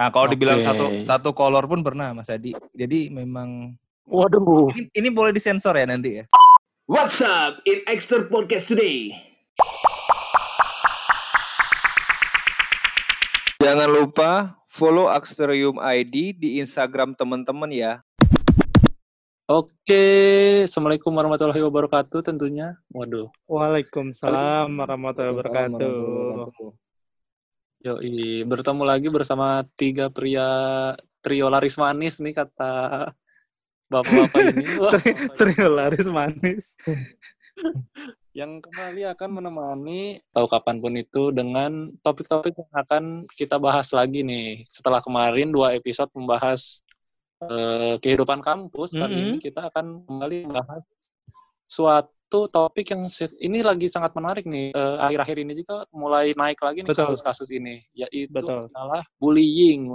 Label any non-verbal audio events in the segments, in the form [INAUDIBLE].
Nah, kalau dibilang Oke. satu satu kolor pun pernah Mas Adi. Jadi memang Waduh. ini, ini boleh disensor ya nanti ya. What's up in Extra Podcast today? Jangan lupa follow Axterium ID di Instagram teman-teman ya. Oke, Assalamualaikum warahmatullahi wabarakatuh tentunya. Waduh. Waalaikumsalam warahmatullahi wabarakatuh. Yoi, bertemu lagi bersama tiga pria trio laris manis nih kata bapak-bapak ini. [LAUGHS] Wah, Tri- Trio laris manis. [LAUGHS] yang kembali akan menemani tahu kapan pun itu dengan topik-topik yang akan kita bahas lagi nih. Setelah kemarin dua episode membahas eh, kehidupan kampus, kali Mhm. ini kita akan kembali membahas suatu topik yang ini lagi sangat menarik nih. Eh, Akhir-akhir ini juga mulai naik lagi nih Betul. kasus-kasus ini, yaitu Betul. adalah bullying.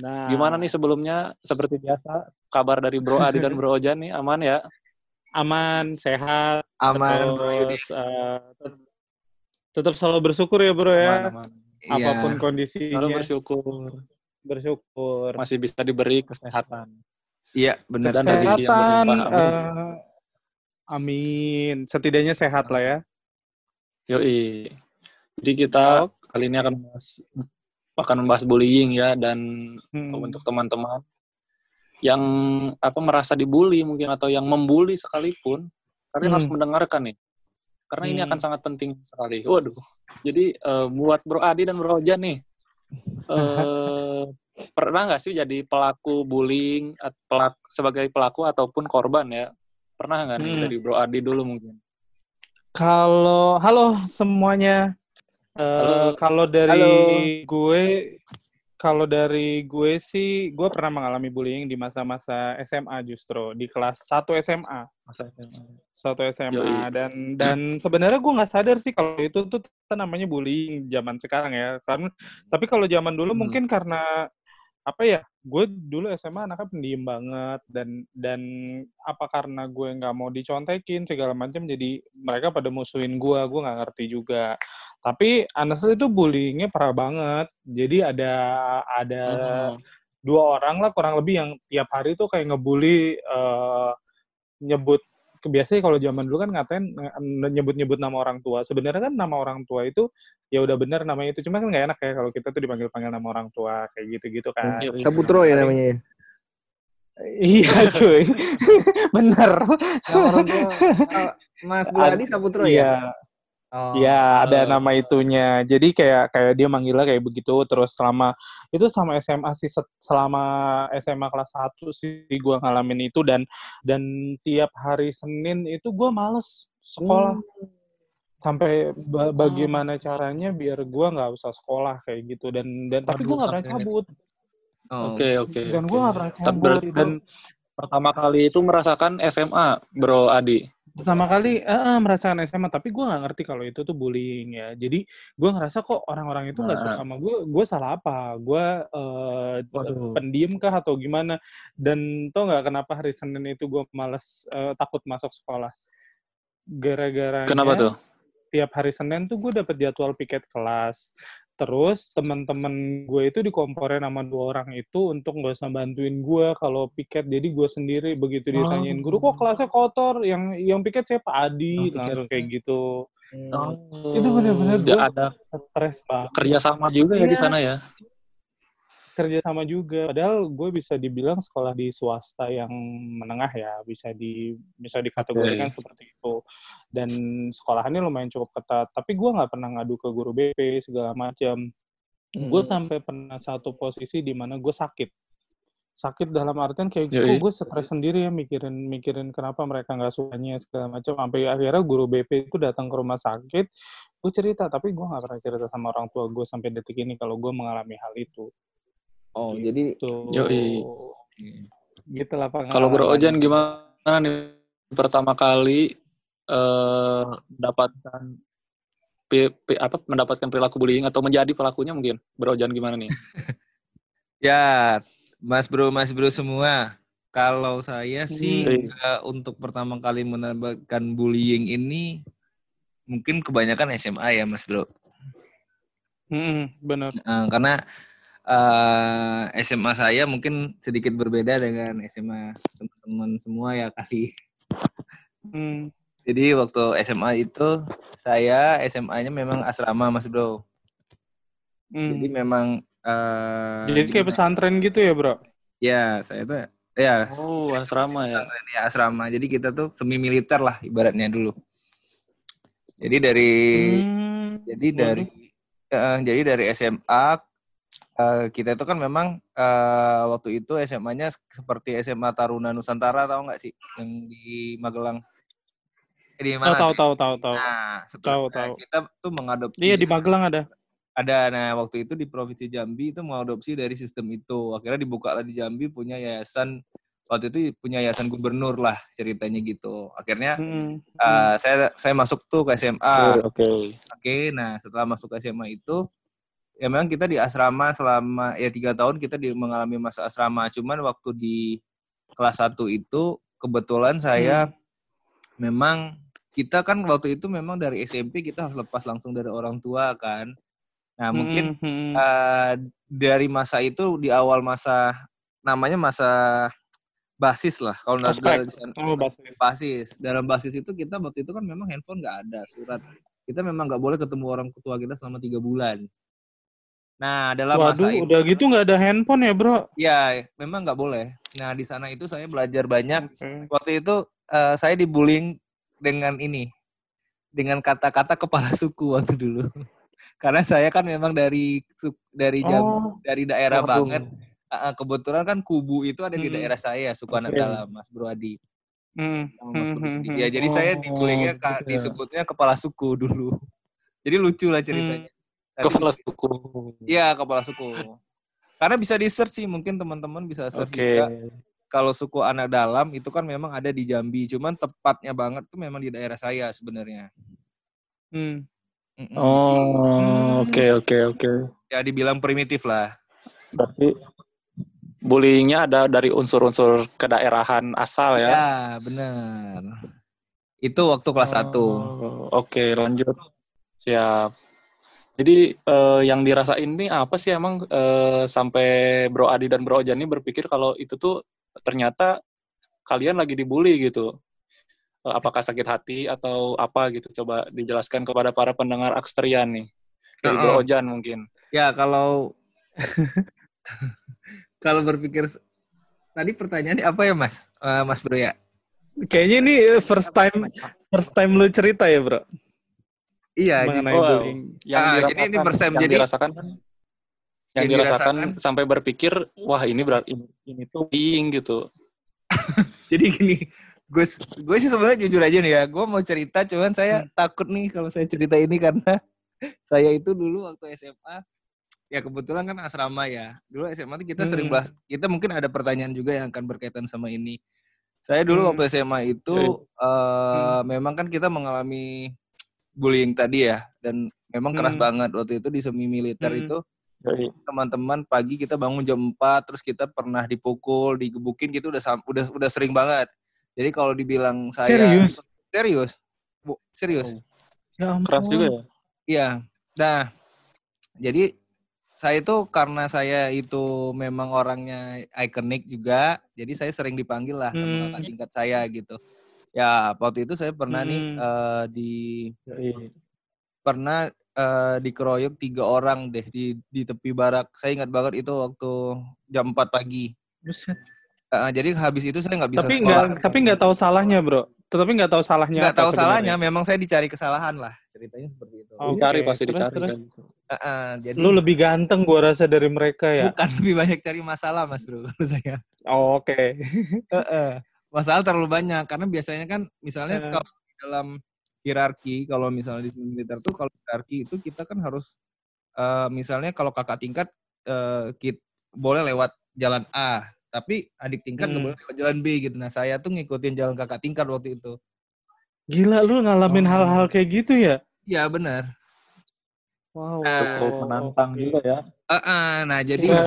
Nah, Gimana nih sebelumnya seperti biasa kabar dari Bro Adi dan Bro Ojan nih aman ya? aman, sehat, Aman Bro terus eh, tet- tetap selalu bersyukur ya bro ya. Aman, aman. Apa pun Iya. kondisinya, Selalu bersyukur bersyukur. masih bisa diberi kesehatan. Iya, benar. Dan rezeki yang Kesehatan, berlimpah. eh, amin. Setidaknya sehat lah ya. Yoi. Jadi kita kali ini akan membahas akan membahas bullying ya dan Hmm. untuk teman-teman yang apa merasa dibully mungkin atau yang membuli sekalipun kalian Hmm. harus mendengarkan nih. Karena ini Hmm. akan sangat penting sekali. Waduh. Jadi eh, buat Bro Adi dan Bro Ojan nih eh [LAUGHS] pernah nggak sih jadi pelaku bullying at- pelak, sebagai pelaku ataupun korban ya? Pernah nggak nih Hmm. dari Bro Adi dulu mungkin? Kalau halo semuanya. Eh, kalau dari Halo. gue kalau dari gue sih gue pernah mengalami bullying di masa-masa SMA justru di kelas 1 SMA. Masa Satu SMA Yoi. dan dan sebenarnya gue nggak sadar sih kalau itu tuh namanya bullying zaman sekarang ya. Karena tapi kalau zaman dulu Hmm. mungkin karena apa ya? Gue dulu SMA anaknya pendiam banget dan dan apa karena gue nggak mau dicontekin segala macam jadi mereka pada musuhin gue. Gue nggak ngerti juga. Tapi honestly itu bullyingnya parah banget. Jadi ada ada Oh. dua orang lah kurang lebih yang tiap hari tuh kayak ngebully eh, nyebut biasanya kalau zaman dulu kan ngatain eh, nyebut-nyebut nama orang tua. Sebenarnya kan nama orang tua itu ya udah benar namanya itu. Cuma kan nggak enak ya kalau kita tuh dipanggil-panggil nama orang tua kayak gitu-gitu kan. Yoi. Sabutro ya namanya. ya? iya cuy. [LAUGHS] bener. Nama orang tua [LAUGHS] Mas Buladi Sabutro ya? Iya. Oh. Iya, ada nama itunya. Jadi kayak kayak dia manggilnya kayak begitu terus selama itu sama SMA sih selama SMA kelas 1 sih gua ngalamin itu dan dan tiap hari Senin itu gua males sekolah. Sampai ba- bagaimana caranya biar gua nggak usah sekolah kayak gitu dan dan tapi gua nggak pernah cabut Oh. Oke oke. dan gua nggak pernah cabut dan pertama kali itu merasakan SMA, Bro Adi. Pertama kali eh, eh, merasakan SMA tapi gue nggak ngerti kalau itu tuh bullying ya jadi gue ngerasa kok orang-orang itu nggak suka Nah. sama gue gue salah apa gue eh, Waduh. pendiam kah atau gimana dan tau nggak kenapa hari Senin itu gue males eh, takut masuk sekolah gara-gara Kenapa tuh? tiap hari Senin tuh gue dapet jadwal piket kelas terus teman-teman gue itu dikomporin sama dua orang itu untuk nggak usah bantuin gue kalau piket. Jadi gue sendiri begitu ditanyain guru kok kelasnya kotor? Yang yang piket siapa? Adi Oh, langsung kayak gitu. Oh, Itu bener-bener ya gua- ada stres banget. kerjasama juga ya di Iya. sana ya. Kerja sama juga. Padahal gue bisa dibilang sekolah di swasta yang menengah ya bisa di bisa dikategorikan seperti itu. Dan sekolahannya lumayan cukup ketat. Tapi gue nggak pernah ngadu ke guru BP segala macam. Gue Hmm. sampai pernah satu posisi di mana gue sakit. Sakit dalam artian kayak Yoi. gue stres sendiri ya mikirin mikirin kenapa mereka nggak sukanya segala macam. Sampai akhirnya guru BP itu datang ke rumah sakit gue cerita. Tapi gue nggak pernah cerita sama orang tua gue sampai detik ini kalau gue mengalami hal itu Oh, jadi Tuh. Yoi. Gitu lah pengalaman. Kalau Bro Ojan gimana nih pertama kali eh mendapatkan pi- pi- apa mendapatkan perilaku bullying atau menjadi pelakunya mungkin Bro Ojan gimana nih? [LAUGHS] Ya, Mas Bro, Mas Bro semua. Kalau saya sih Hmm. eh, untuk pertama kali mendapatkan bullying ini mungkin kebanyakan SMA ya, Mas Bro. Mm-mm, bener. Eh, karena eh, SMA saya mungkin sedikit berbeda dengan SMA teman-teman semua ya kali. Hmm. Jadi waktu SMA itu saya SMA-nya memang asrama Mas Bro. Hmm. Jadi memang eh, Jadi kayak gimana? pesantren gitu ya, Bro? Ya, saya tuh ya Oh, asrama ya. ya asrama. Jadi kita tuh semi militer lah ibaratnya dulu. Jadi dari Hmm. jadi dari eh, jadi dari SMA eh, kita itu kan memang eh, waktu itu SMA-nya seperti SMA Taruna Nusantara tahu nggak sih yang di Magelang? Eh, Di Oh, mana? tahu tahu tahu tahu. Nah, seperti- Tahu, tahu. kita tuh mengadopsi Iya di Magelang ada. ada nah waktu itu di provinsi Jambi itu mengadopsi dari sistem itu akhirnya dibuka lah di Jambi punya yayasan waktu itu punya yayasan gubernur lah ceritanya gitu akhirnya Hmm. eh, saya saya masuk tuh ke SMA Oke. oke nah setelah masuk ke SMA itu ya memang kita di asrama selama ya tiga tahun kita di, mengalami masa asrama. Cuman waktu di kelas 1 itu kebetulan saya memang kita kan waktu itu memang dari SMP kita harus lepas langsung dari orang tua kan. Nah mungkin Hmm, hmm, hmm. eh, dari masa itu di awal masa namanya masa basis lah kalau nggak sana. Oh, basis. basis. Dalam basis itu kita waktu itu kan memang handphone nggak ada surat. Kita memang nggak boleh ketemu orang tua kita selama tiga bulan nah dalam masa Waduh, itu udah gitu nggak ada handphone ya, Bro? ya memang nggak boleh nah di sana itu saya belajar banyak Oke. waktu itu eh, saya dibullying dengan ini dengan kata-kata kepala [LAUGHS] suku waktu dulu [LAUGHS] karena saya kan memang dari dari jam Oh, dari daerah waduh. banget ah, kebetulan kan kubu itu ada di Hmm. daerah saya suku anak Oke. dalam Mas Bro Adi Hmm, Mas hmm, Bro hmm, Adi. hmm. ya jadi saya Oh, dibullyingnya ka- gitu ya. disebutnya kepala suku dulu [LAUGHS] jadi lucu lah ceritanya Tapi- Kepala suku. Iya kepala suku karena bisa di search sih mungkin teman-teman bisa search Oke. juga kalau suku anak dalam itu kan memang ada di Jambi, cuman tepatnya banget tuh memang di daerah saya sebenarnya. Hmm. Oh, oke oke oke. Ya dibilang primitif lah. Berarti bullyingnya ada dari unsur-unsur kedaerahan asal ya? Ya, benar. Itu waktu kelas 1. Oh, Oke, lanjut. Siap. Jadi eh, yang dirasain ini apa sih emang eh, sampai Bro Adi dan Bro Ojan ini berpikir kalau itu tuh ternyata kalian lagi dibully gitu. Eh, Apakah sakit hati atau apa gitu? Coba dijelaskan kepada para pendengar Aksterian nih. Dari Bro. Ojan mungkin. Ya, kalau [LAUGHS] kalau berpikir tadi pertanyaannya apa ya, Mas? Eh, Mas Bro ya? Kayaknya ini first time first time lu cerita ya, Bro? Iya, Mengenai Oh, bullying. Yang Ah, jadi ini persen. yang Jadi- dirasakan kan yang, Yang dirasakan, dirasakan- sampai berpikir wah ini berarti ini, ini tuh bullying gitu. [LAUGHS] Jadi gini, gue gue sih sebenarnya jujur aja nih ya, gue mau cerita, cuman saya takut nih kalau saya cerita ini karena [LAUGHS] saya itu dulu waktu SMA, ya kebetulan kan asrama ya. Dulu SMA tuh kita sering Hmm. bahas, kita mungkin ada pertanyaan juga yang akan berkaitan sama ini. Saya dulu Hmm. waktu SMA itu eh, memang kan kita mengalami bullying tadi ya, dan memang keras Hmm. banget waktu itu di semi militer Hmm. itu teman-teman pagi kita bangun jam 4 terus kita pernah dipukul, digebukin gitu udah sam- udah udah sering banget. Jadi kalau dibilang saya Serius? serius. Bu, serius. Ya ampun. keras juga ya. Iya. Nah, jadi saya itu karena saya itu memang orangnya ikonik juga, jadi saya sering dipanggil lah sama Hmm. tingkat saya gitu. Ya, waktu itu saya pernah nih Hmm. eh, di Jadi, pernah eh, dikeroyok tiga orang deh di di tepi barak. Saya ingat banget itu waktu jam 4 pagi. Buset. Eh, jadi habis itu saya nggak bisa Tapi sekolah. nggak tapi nggak tahu salahnya, Bro. Tetapi nggak tahu salahnya. nggak tahu sebenarnya. salahnya. Memang saya dicari kesalahan lah ceritanya seperti itu. Oh, dicari pasti terus, dicari terus. kan. Eh, eh, jadi Lu lebih ganteng gua rasa dari mereka ya. bukan lebih banyak cari masalah mas bro kalau saya. Oh, Oke. Eh. Masalah terlalu banyak karena biasanya kan misalnya Eh. kalau di dalam hierarki kalau misalnya di militer tuh kalau hierarki itu kita kan harus eh, misalnya kalau kakak tingkat eh, kit, boleh lewat jalan A tapi adik tingkat nggak Hmm. boleh lewat jalan B gitu. Nah saya tuh ngikutin jalan kakak tingkat waktu itu. Gila lu ngalamin Oh. hal-hal kayak gitu ya? Iya benar. Wow. Cukup menantang juga ya. Eh, eh, nah jadi Ya,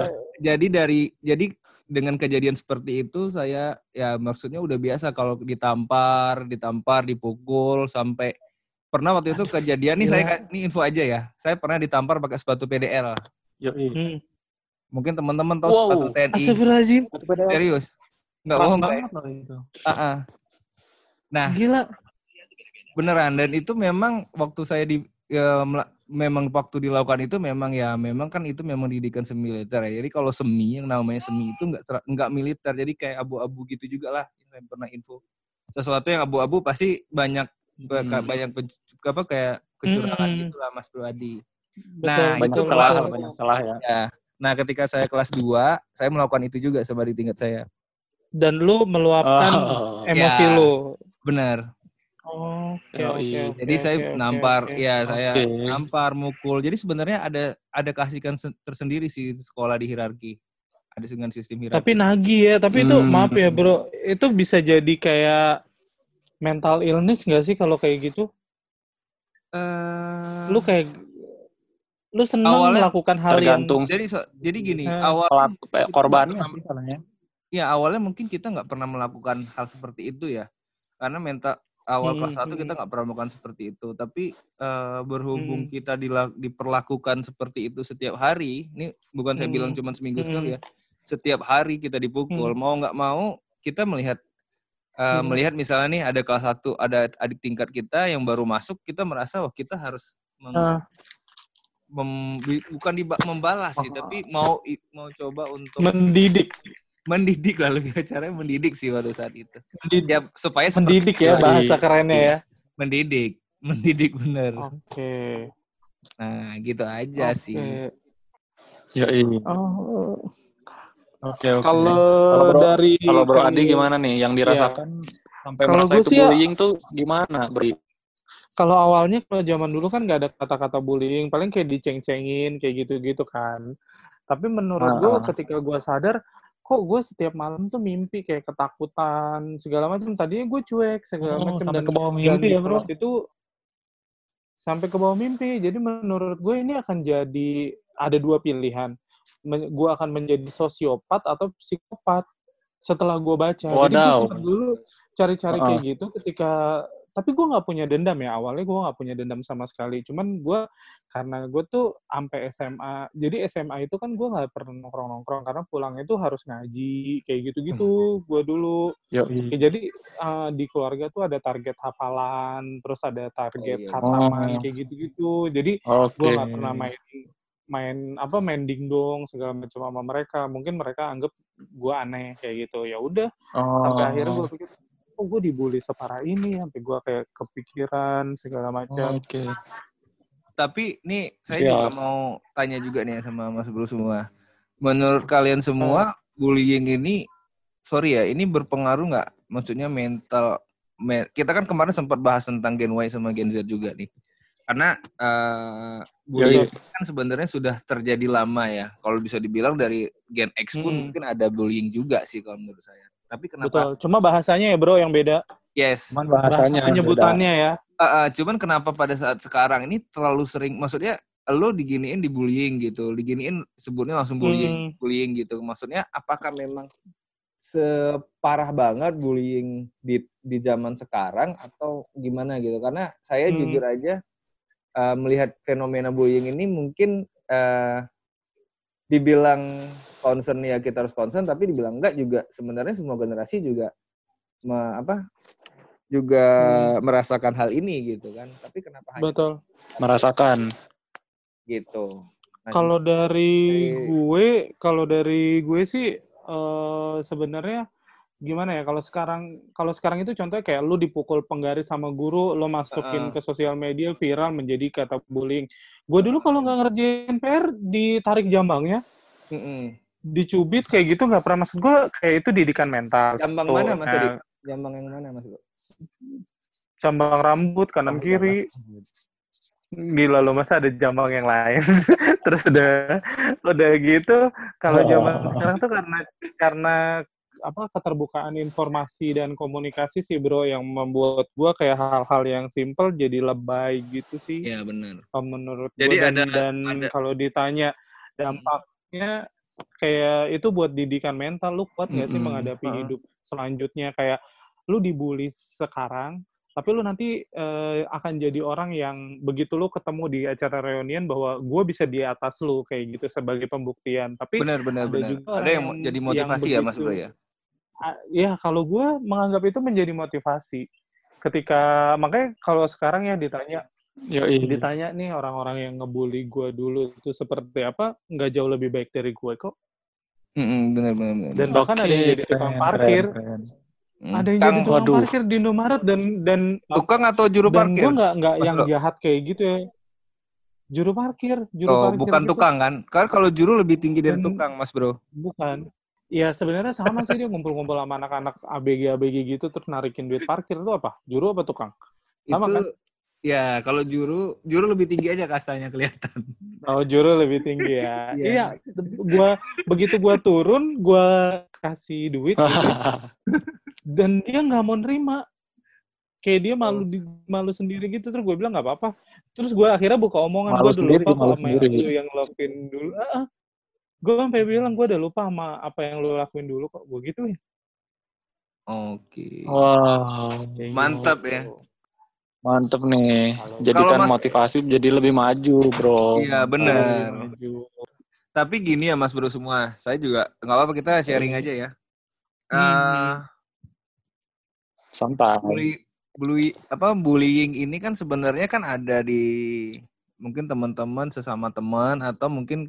jadi dari jadi dengan kejadian seperti itu saya ya maksudnya udah biasa kalau ditampar, ditampar, dipukul sampai pernah waktu itu kejadian nih saya gila. ka- ini info aja ya. Saya pernah ditampar pakai sepatu PDL. Yoi. hmm. Mungkin teman-teman tahu Wow. sepatu TNI. Astagfirullahaladzim. Serius. Enggak bohong, itu. Ah, ah. Nah, Gila. beneran dan itu memang waktu saya di ya, memang waktu dilakukan itu memang ya memang kan itu memang didikan semi militer ya. Jadi kalau semi yang namanya semi itu enggak enggak militer. Jadi kayak abu-abu gitu juga lah. Saya pernah info. Sesuatu yang abu-abu pasti banyak ba- Hmm. banyak apa kayak kecurangan Hmm. gitu lah Mas Pradi. Betul, Nah, Banyak itu celah, banyak celah ya. Ya. Nah, ketika saya kelas 2, saya melakukan itu juga sama di tingkat saya. Dan lu meluapkan Oh, emosi ya. lu. Benar. Oke, Yoi. oke, oke, Jadi saya oke, oke, nampar, oke. ya saya nampar, mukul. Jadi sebenarnya ada ada kasihkan se- tersendiri sih sekolah di hierarki. Ada dengan sistem hierarki. Tapi nagih ya, tapi itu Hmm. maaf ya bro, itu bisa jadi kayak mental illness nggak sih kalau kayak gitu? Eh, Lu kayak lu senang Awalnya melakukan hal Tergantung jadi so- jadi gini, Eh, awal pelaku eh, korbannya sih salahnya. ya awalnya mungkin kita nggak pernah melakukan hal seperti itu ya. Karena mental awal Hmm, kelas 1 kita hmm. nggak pernah melakukan seperti itu. Tapi eh, berhubung Hmm. kita diperlakukan seperti itu setiap hari, ini bukan saya Hmm. bilang cuma seminggu Hmm. sekali ya. Setiap hari kita dipukul, mau nggak mau kita melihat eh, Hmm. melihat misalnya nih ada kelas satu ada adik tingkat kita yang baru masuk, kita merasa oh kita harus yang Ah, mem- bukan diba- membalas sih, tapi mau mau coba untuk mendidik, mendidik lah lebih caranya mendidik sih pada saat itu. mendidik, Ya supaya seperti mendidik ya Yoi. bahasa kerennya ya. mendidik, mendidik bener. Oke. Nah, gitu aja Oke. sih. Ya ini. Oh, Oke oke. kalau Kalau Bro- dari Kalau Bro Adi gimana nih yang dirasakan sampai Kalau merasa gue itu ya- bullying tuh gimana, Bri? Kalau awalnya kalau zaman dulu kan nggak ada kata-kata bullying, paling kayak diceng-cengin kayak gitu-gitu kan. Tapi menurut gue Ah. ketika gue sadar, kok gue setiap malam tuh mimpi kayak ketakutan segala macam. Tadinya gue cuek segala Oh, macam dan ke bawah mimpi ya, Bro? kelas itu sampai ke bawah mimpi. Jadi menurut gue ini akan jadi ada dua pilihan. Men- gue akan menjadi sosiopat atau psikopat setelah gue baca. Jadi gue Wadaw. dulu cari-cari Uh-uh. kayak gitu ketika tapi gue nggak punya dendam ya awalnya gue nggak punya dendam sama sekali cuman gue karena gue tuh sampai SMA jadi SMA itu kan gue nggak pernah nongkrong nongkrong karena pulang itu harus ngaji kayak gitu gitu gue dulu Ya, jadi uh, di keluarga tuh ada target hafalan terus ada target Oh, iya. Oh. kayak gitu gitu jadi Oke. gue nggak pernah main main apa main dingdong segala macam sama mereka mungkin mereka anggap gue aneh kayak gitu ya udah Oh. sampai akhirnya gue pikir oh gue dibully separah ini sampai gue kayak kepikiran segala macam Oke. Tapi nih saya Siap. juga mau tanya juga nih sama Mas Bro semua. Menurut kalian semua bullying ini sorry ya, ini berpengaruh nggak? Maksudnya mental me- kita kan kemarin sempat bahas tentang Gen Y sama Gen Z juga nih. Karena eh bullying kan sebenarnya sudah terjadi lama ya. Kalau bisa dibilang dari Gen X pun Hmm. mungkin ada bullying juga sih kalau menurut saya. Tapi kenapa? betul cuma bahasanya ya bro yang beda Yes. Cuman bahasanya penyebutannya ya Ah, ah, cuman kenapa pada saat sekarang ini terlalu sering maksudnya lo diginiin dibullying gitu, diginiin sebutnya langsung bullying, Hmm. bullying gitu. Maksudnya apakah memang separah banget bullying di di zaman sekarang atau gimana gitu? Karena saya Hmm. jujur aja eh, melihat fenomena bullying ini mungkin eh, dibilang concern ya kita harus concern, tapi dibilang enggak juga sebenarnya semua generasi juga me- apa juga merasakan hal ini gitu kan. Tapi kenapa hanya betul merasakan. gitu? Nah, Kalau dari gue, kalau dari gue sih eh, sebenarnya gimana ya? Kalau sekarang, kalau sekarang itu contohnya kayak lu dipukul penggaris sama guru, lo masukin Heeh. ke sosial media viral menjadi kata bullying. Gue dulu kalau nggak ngerjain PR ditarik jambangnya, mm-mm. Dicubit kayak gitu nggak pernah maksud gue kayak itu didikan mental. Jambang Tuh, mana Mas nah, Adi? Jambang yang mana Mas? Bro? Jambang rambut kanan Rambut kiri. Gila lo masa ada jambang yang lain. [LAUGHS] Terus udah udah gitu kalau zaman sekarang tuh karena karena apa keterbukaan informasi dan komunikasi sih bro yang membuat gua kayak hal-hal yang simple jadi lebay gitu sih Iya benar. menurut Jadi gua dan, ada- dan ada- kalau ditanya dampaknya kayak itu buat didikan mental lu kuat nggak sih Mm-mm. menghadapi Heeh. hidup selanjutnya kayak lu dibully sekarang tapi lu nanti eh, akan jadi orang yang begitu lu ketemu di acara reunian bahwa gue bisa di atas lu kayak gitu sebagai pembuktian. Tapi Benar benar ada benar. juga Ada yang, yang- jadi yang motivasi ya Mas. Bro ya. Ah, ya kalau gue menganggap itu menjadi motivasi. Ketika makanya kalau sekarang ya ditanya Yoi. ditanya nih orang-orang yang ngebully gue dulu itu seperti apa, nggak jauh lebih baik dari gue kok. Mm-mm, benar benar benar. Dan bahkan ada yang jadi tukang keren, parkir, keren, keren. Mm. ada yang Kang, jadi tukang waduh. parkir di Indomaret dan dan tukang atau juru dan parkir? gue nggak nggak yang jahat kayak gitu ya. Juru parkir, juru Oh, parkir bukan gitu. tukang kan? Kan kalau juru lebih tinggi dari Dan- tukang, Mas Bro. Bukan. Ya sebenarnya sama sih dia ngumpul-ngumpul sama anak-anak ABG ABG gitu terus narikin duit parkir itu apa? Juru apa tukang? Sama itu kan? Ya kalau juru juru lebih tinggi aja kastanya kelihatan. Oh juru lebih tinggi ya. [LAUGHS] Iya. iya. Gua begitu gua turun, gua kasih duit gitu, [LAUGHS] dan dia nggak mau nerima. Kayak dia malu di, malu sendiri gitu terus gue bilang nggak apa-apa. Terus gue akhirnya buka omongan Malu gue sendiri, lupa malu kalau sama sendiri. lu yang lakuin dulu. Ah, ah. Gue sampai bilang gue udah lupa sama apa yang lu lakuin dulu kok. Gue gituin. Oke. Wow, Kayak Mantap gitu. ya. Mantep nih. Kalau- Jadikan Mas- motivasi jadi lebih maju, bro. Iya, benar. Tapi gini ya Mas Bro semua, saya juga nggak apa-apa kita sharing aja ya. Hmm. Eh, Santai. bully, bully apa bullying ini kan sebenarnya kan ada di mungkin teman-teman sesama teman atau mungkin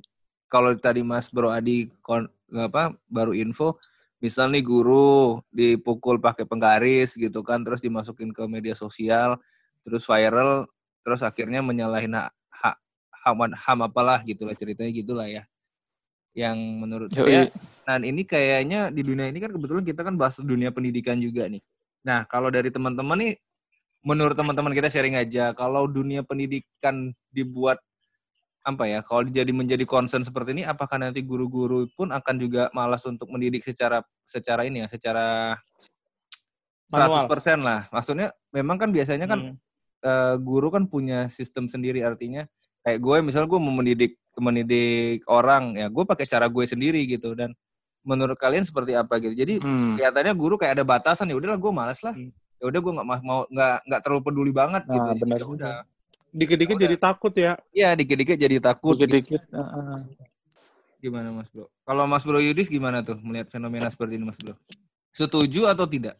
kalau tadi Mas Bro Adi kon, apa baru info misal nih guru dipukul pakai penggaris gitu kan terus dimasukin ke media sosial terus viral terus akhirnya menyalahin hak hak ham, ham apalah gitulah ceritanya gitulah ya yang menurut saya. Nah, ini kayaknya di dunia ini kan kebetulan kita kan bahas dunia pendidikan juga nih. Nah, kalau dari teman-teman nih, menurut teman-teman kita sharing aja, kalau dunia pendidikan dibuat apa ya, kalau jadi menjadi concern seperti ini, apakah nanti guru-guru pun akan juga malas untuk mendidik secara secara ini ya, secara 100% Manual. lah. Maksudnya memang kan biasanya kan Hmm. Eh, guru kan punya sistem sendiri artinya kayak gue misalnya gue mau mendidik mendidik orang ya gue pakai cara gue sendiri gitu dan menurut kalian seperti apa gitu jadi Hmm. kelihatannya guru kayak ada batasan ya udahlah gue malas lah Hmm. ya udah gue nggak ma- mau nggak nggak terlalu peduli banget Nah, gitu Jadi benar ya udah Dikit-dikit jadi takut ya. ya dikit-dikit jadi takut gitu. Dikit-dikit. heeh. gimana mas bro kalau mas bro Yudis gimana tuh melihat fenomena seperti ini mas bro setuju atau tidak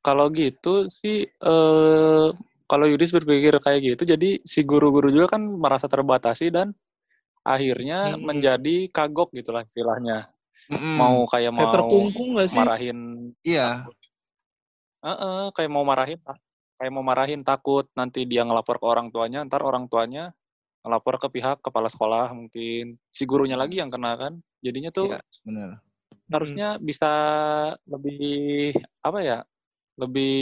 Kalau gitu sih, eh kalau Yudis berpikir kayak gitu, jadi si guru-guru juga kan merasa terbatasi dan akhirnya Mm-mm. menjadi kagok gitulah istilahnya. Mm-mm. Mau kayak Kayak mau terkungkung sih? marahin, iya Heeh, kayak mau marahin, kayak mau marahin takut nanti dia ngelapor ke orang tuanya, ntar orang tuanya ngelapor ke pihak kepala sekolah mungkin si gurunya lagi yang kena kan. Jadinya tuh iya benar harusnya bisa lebih apa ya lebih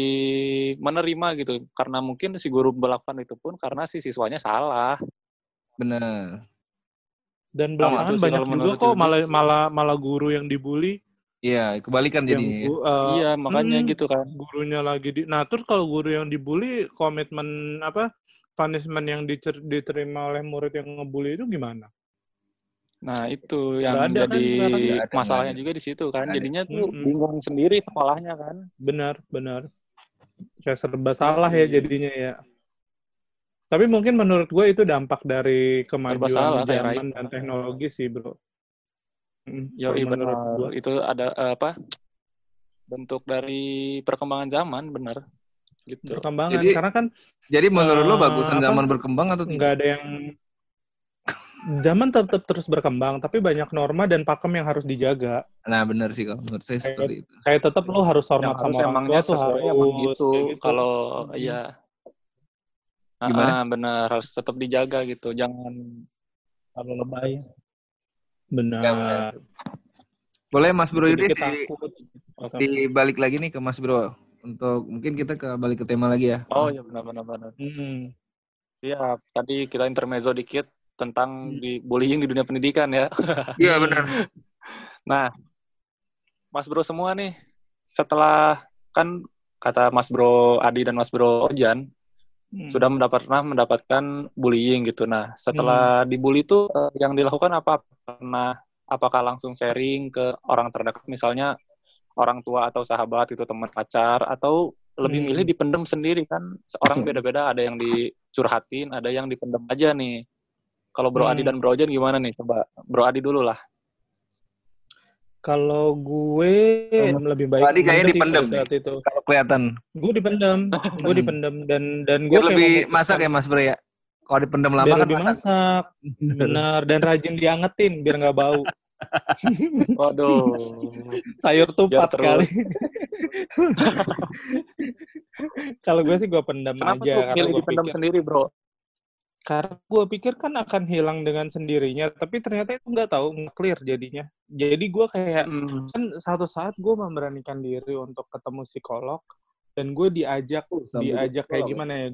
menerima gitu karena mungkin si guru melakukan itu pun karena si siswanya salah benar Dan belakangan sih banyak juga menurut kok malah malah malah guru yang dibully. iya kebalikan Yang jadinya ya. eh, iya makanya hmm, gitu kan Gurunya lagi di. Nah terus kalau guru yang dibully komitmen apa punishment yang dicer- diterima oleh murid yang ngebully itu gimana? Nah itu yang ada kan jadi? Nggak ada, masalahnya ada. juga di situ kan ada. jadinya tuh Mm-mm. bingung sendiri sekolahnya kan Benar benar. Kayak serba salah ya jadinya ya. Tapi mungkin menurut gue itu dampak dari kemajuan salah, zaman dan teknologi sih bro. Mm, Yo, iya menurut benar. gua. Itu ada eh, apa? Bentuk dari perkembangan zaman, benar. Gitu. perkembangan Jadi, karena kan jadi menurut lo Eh, bagusan apa? zaman berkembang atau tidak ada yang zaman tetap terus berkembang tapi banyak norma dan pakem yang harus dijaga nah benar sih kalau menurut saya seperti itu kayak tetap lo harus Yang hormat harus sama orang tua emangnya tuh harus emang gitu. kayak gitu. Kalau Hmm. iya Gimana? Ah, benar harus tetap dijaga gitu. Jangan terlalu lebay. benar, Ya, benar. boleh Mas Bro Dikit di. Oke. dibalik lagi nih ke Mas Bro untuk mungkin kita ke balik ke tema lagi ya Oh iya benar benar benar. Hmm. Iya, tadi kita intermezzo dikit tentang Hmm. di bullying di dunia pendidikan ya. iya benar [LAUGHS] Nah, Mas Bro semua nih, setelah kan kata Mas Bro Adi dan Mas Bro Ojan Hmm. sudah mendapat pernah mendapatkan bullying gitu. Nah, setelah dibully itu eh, yang dilakukan apa? Pernah apakah langsung sharing ke orang terdekat misalnya orang tua atau sahabat itu teman pacar atau lebih Hmm. milih dipendem sendiri kan orang Hmm. beda-beda ada yang dicurhatin ada yang dipendem aja nih kalau Bro Adi Hmm. dan Bro Ojan gimana nih coba Bro Adi dulu lah Kalau gue lebih baik Tadi kayaknya dipendem saat itu. Kalau kelihatan. Gue dipendem, [LAUGHS] gue dipendem dan dan gue lebih masak ya Mas Bro ya. Kalau dipendam lama biar kan lebih masak. masak, bener dan rajin diangetin biar nggak bau. [LAUGHS] waduh Sayur tupat kali. [LAUGHS] Kalau gue sih gue pendam kenapa aja tuh karena milih gue dipendem pikir sendiri Bro karena gue pikir kan akan hilang dengan sendirinya, tapi ternyata itu nggak tahu nggak clear jadinya. Jadi gue kayak Hmm. kan satu saat gue memberanikan diri untuk ketemu psikolog dan gue diajak Oh, diajak kayak ya? gimana ya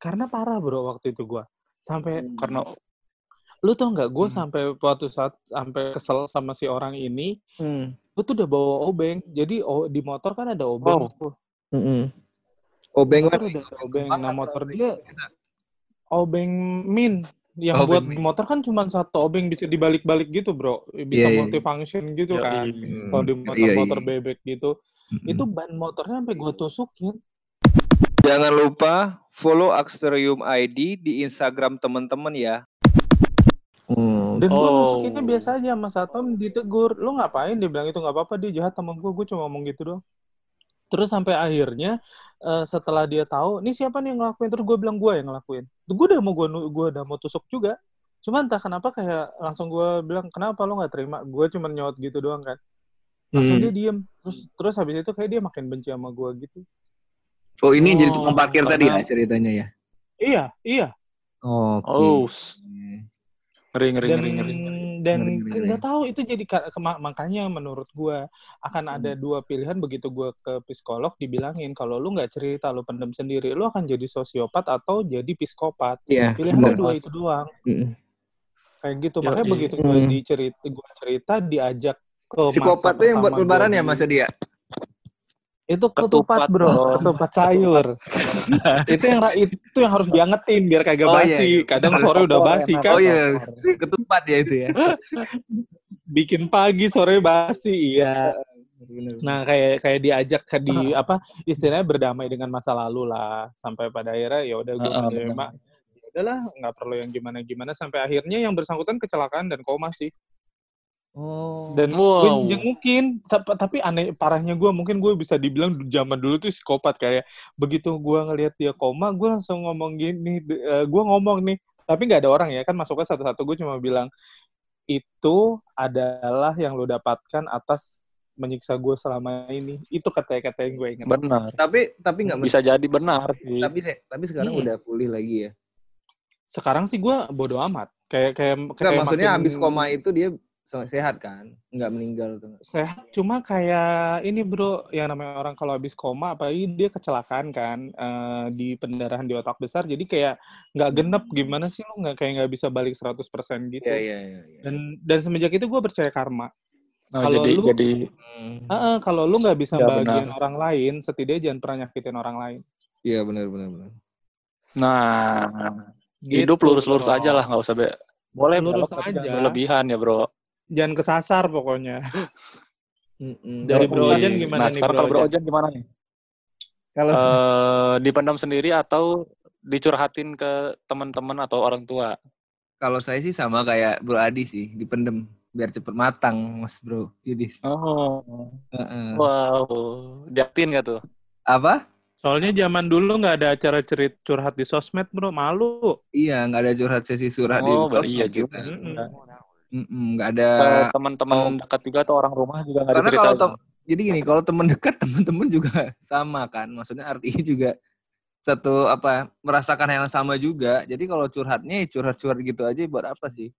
karena parah bro waktu itu gue sampai karena lu tau nggak gue Hmm. sampai waktu saat sampai kesel sama si orang ini Hmm. gue tuh udah bawa obeng jadi oh, di motor kan ada obeng Wow. tuh Mm-mm. Obeng kan ada obeng nah motor obeng? dia obeng min yang Oh, buat obeng min. motor kan cuma satu obeng bisa dibalik-balik gitu bro bisa Iya, iya. multifunction gitu Yoi. kan Hmm. kalau di Iya, motor-motor iya. bebek gitu Mm-mm. itu ban motornya sampai gue tusukin Jangan lupa follow Aksterium ID di Instagram teman-teman ya. Hmm. Dan gue Oh. masukinnya biasa aja Mas Atom ditegur. Lu ngapain? Dia bilang itu nggak apa-apa, dia jahat temen gue. Gue cuma ngomong gitu doang. Terus sampai akhirnya eh, setelah dia tahu, ini siapa nih yang ngelakuin? Terus gue bilang gue yang ngelakuin. Gue udah mau gue gue udah mau tusuk juga. Cuma entah kenapa kayak langsung gue bilang kenapa lo nggak terima? Gue cuma nyaut gitu doang kan. Langsung Hmm. dia diem. Terus terus habis itu kayak dia makin benci sama gue gitu. Oh ini jadi Oh, tukang parkir tadi ya ceritanya ya. Iya, iya. Oke. oh ngeri ngeri dan ngeri ngeri Ngeri, ngeri. nggak tahu itu jadi makanya menurut gua akan Hmm. ada dua pilihan begitu gua ke psikolog dibilangin kalau lu nggak cerita lu pendem sendiri lu akan jadi sosiopat atau jadi psikopat Iya. pilihan benar. dua itu doang Mm-mm. kayak gitu makanya begitu gua Hmm. dicerita gua cerita diajak ke Psikopat masa tuh yang buat lebaran ya di- Mas Dia? Itu Ketupat, ketupat bro. bro. ketupat sayur. [LAUGHS] Itu yang itu yang harus diangetin biar kagak Oh, iya, basi. iya. kadang sore udah basi kan? Oh iya, ketupat ya itu ya. [LAUGHS] bikin pagi sore basi. Iya. Nah, kayak kayak diajak ke di [LAUGHS] apa istilahnya berdamai dengan masa lalu lah. Sampai pada akhirnya ya udah gue menerima. ya udahlah nggak perlu yang gimana gimana sampai akhirnya yang bersangkutan kecelakaan dan koma sih Oh. dan Wow. gue jengukin tapi, tapi aneh parahnya gue mungkin gue bisa dibilang zaman dulu tuh psikopat kayak begitu gue ngelihat dia koma gue langsung ngomong gini gue ngomong nih tapi nggak ada orang ya kan masuknya satu-satu gue cuma bilang itu adalah yang lo dapatkan atas menyiksa gue selama ini itu kata-kata yang gue ingat benar Tapi tapi nggak bisa jadi benar sih tapi tapi sekarang Hmm. udah pulih lagi ya. sekarang sih gue bodo amat kayak kayak kayak maksudnya makin habis koma itu dia sehat kan? Nggak meninggal tuh. sehat cuma kayak ini bro yang namanya orang kalau habis koma apalagi dia kecelakaan kan eh, di pendarahan di otak besar jadi kayak nggak genep gimana sih lo nggak kayak nggak bisa balik 100% gitu Iya iya iya. iya. dan dan semenjak itu gue percaya karma Oh, kalau jadi lu- jadi. Ah, ah, kalau lu nggak bisa Ya, bagian benar. orang lain setidaknya jangan pernah nyakitin orang lain Iya benar benar benar. nah Gitu, hidup lurus-lurus bro. aja lah nggak usah be boleh Lurus aja. berlebihan ya bro jangan kesasar pokoknya Mm-mm. Dari Bro Ojan gimana nah nih, sekarang Bro kalau Bro Ojan? Gimana nih Kalau Eh, dipendam sendiri atau dicurhatin ke teman-teman atau orang tua Kalau saya sih sama kayak Bro Adi sih, dipendem biar cepet matang, Mas Bro Yudis. oh Heeh. wow diatin gak tuh Apa? soalnya zaman dulu nggak ada acara cerit curhat di sosmed bro malu Iya, nggak ada curhat sesi surat di oh sosmed iya juga Mm-mm. Mm-mm, nggak ada. Teman-teman dekat juga atau orang rumah juga nggak Karena diceritain. kalau tem- jadi gini, kalau teman dekat [LAUGHS] teman-teman juga sama kan, maksudnya artinya juga satu apa merasakan hal yang sama juga. Jadi kalau curhatnya ya curhat-curhat gitu aja buat apa sih?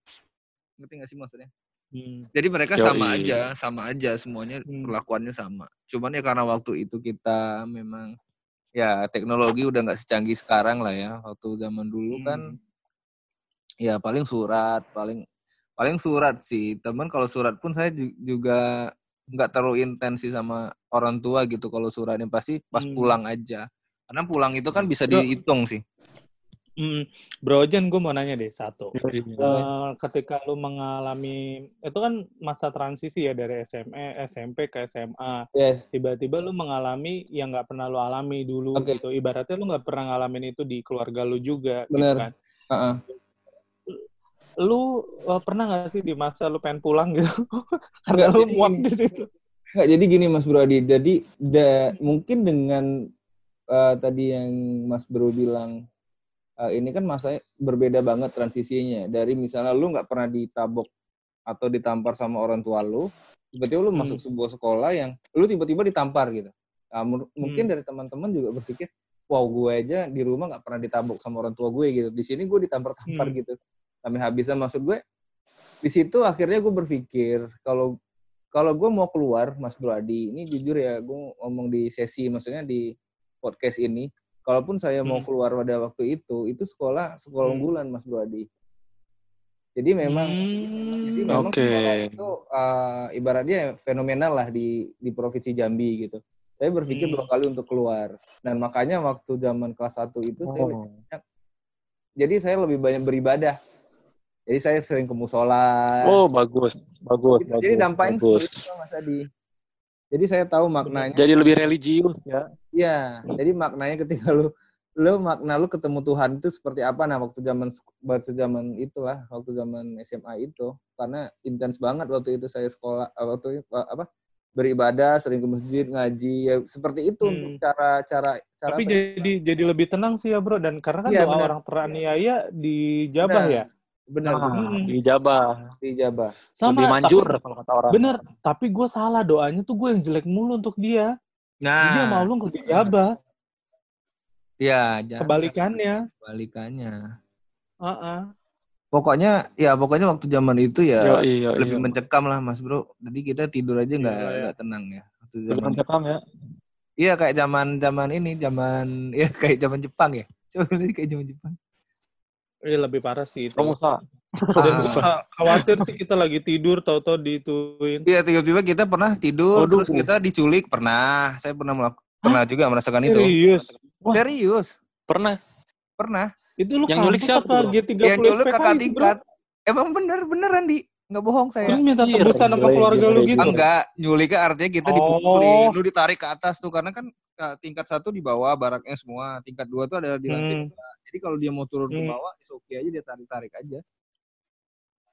Ngerti nggak sih maksudnya? Hmm. Jadi mereka Yoi. sama aja, sama aja semuanya Hmm. perlakuannya sama. Cuman ya karena waktu itu kita memang ya teknologi udah nggak secanggih sekarang lah ya. Waktu zaman dulu kan Hmm. ya paling surat, paling paling surat sih. Teman kalau surat pun saya ju- juga nggak terlalu intensi sama orang tua gitu kalau suratnya pasti pas Hmm. pulang aja. Karena pulang itu kan bisa Bro. dihitung sih. Hmm, Bro Jan, gue mau nanya deh satu. Yoi. Eh, ketika lu mengalami itu kan masa transisi ya dari SMA, SMP ke SMA. Yes. Tiba-tiba lu mengalami yang nggak pernah lu alami dulu Oke. gitu. Ibaratnya lu nggak pernah ngalamin itu di keluarga lu juga. gitu Bener. kan. Heeh. Lu eh, pernah nggak sih di masa lu pengen pulang gitu? Enggak, [LAUGHS] Karena lu muak di situ. Nggak, jadi gini Mas Bro Adi. Jadi da, mungkin dengan eh, tadi yang Mas Bro bilang eh, ini kan masa berbeda banget transisinya dari misalnya lu nggak pernah ditabok atau ditampar sama orang tua lu, tiba-tiba lu Hmm. masuk sebuah sekolah yang lu tiba-tiba ditampar gitu. Nah, mur- mungkin Hmm. dari teman-teman juga berpikir, wow gue aja di rumah nggak pernah ditabok sama orang tua gue gitu. Di sini gue ditampar-tampar Hmm. gitu. Sampai habisnya maksud gue, di situ akhirnya gue berpikir kalau kalau gue mau keluar, Mas Bro Adi, ini jujur ya, gue ngomong di sesi, maksudnya di podcast ini, kalaupun saya mau Hmm. keluar pada waktu itu, itu sekolah sekolah Hmm. unggulan, Mas Bro Adi. Jadi memang, jadi Hmm. memang Oke. sekolah itu uh, ibaratnya fenomenal lah di di provinsi Jambi gitu. Saya berpikir Hmm. dua kali untuk keluar, dan makanya waktu zaman kelas 1 itu saya lebih Oh. banyak, jadi saya lebih banyak beribadah. Jadi saya sering ke musola. Oh, bagus. Bagus, Gitu. bagus. Jadi dampaknya bagus. itu Mas Adi. Jadi saya tahu maknanya. Jadi lebih religius ya. Iya, jadi maknanya ketika lu lu makna lu ketemu Tuhan itu seperti apa nah waktu zaman waktu zaman itulah waktu zaman SMA itu karena intens banget waktu itu saya sekolah eh, waktu itu, apa beribadah sering ke masjid ngaji ya seperti itu Hmm. untuk cara cara cara Tapi apa ya? jadi jadi lebih tenang sih ya bro dan karena kan Iya, doa benar. orang teraniaya dijabah Benar. ya. Benar Hmm. dijabah. dijabah Sama lebih manjur tapi- kalau kata orang. bener, tapi gue salah doanya tuh gue yang jelek mulu untuk dia. Nah, Dia mau lu nggak dijabah. ya, jangan Kebalikannya. kebalikannya. Heeh. Pokoknya, ya pokoknya waktu zaman itu ya Yoi, yoi, lebih yoi. mencekam lah, Mas Bro. Jadi kita tidur aja nggak nggak tenang ya. Waktu Lebih zaman, mencekam ya. iya kayak zaman zaman ini, zaman [LAUGHS] ya kayak zaman Jepang ya. [LAUGHS] Coba tadi kayak zaman Jepang. Iya lebih parah sih itu. Dan Ah. kha- khawatir sih kita lagi tidur tahu-tahu dituin. Iya tiba-tiba kita pernah tidur Waduh. terus kita diculik pernah. Saya pernah melak- pernah juga merasakan itu. Serius. Serius, Pernah. pernah. Itu lu Yang nyulik siapa, apa bro? G30 Yang nyulik kakak tingkat. Emang bener beneran di nggak bohong saya. Terus minta Iya, tebusan sama gila, keluarga lu gitu. Enggak, nyuliknya artinya kita Oh. dipukulin, lu ditarik ke atas tuh karena kan tingkat satu di bawah baraknya semua, tingkat dua tuh ada di lantai Hmm. dua. Jadi kalau dia mau turun ke Hmm. bawah, is oke aja dia tarik-tarik aja.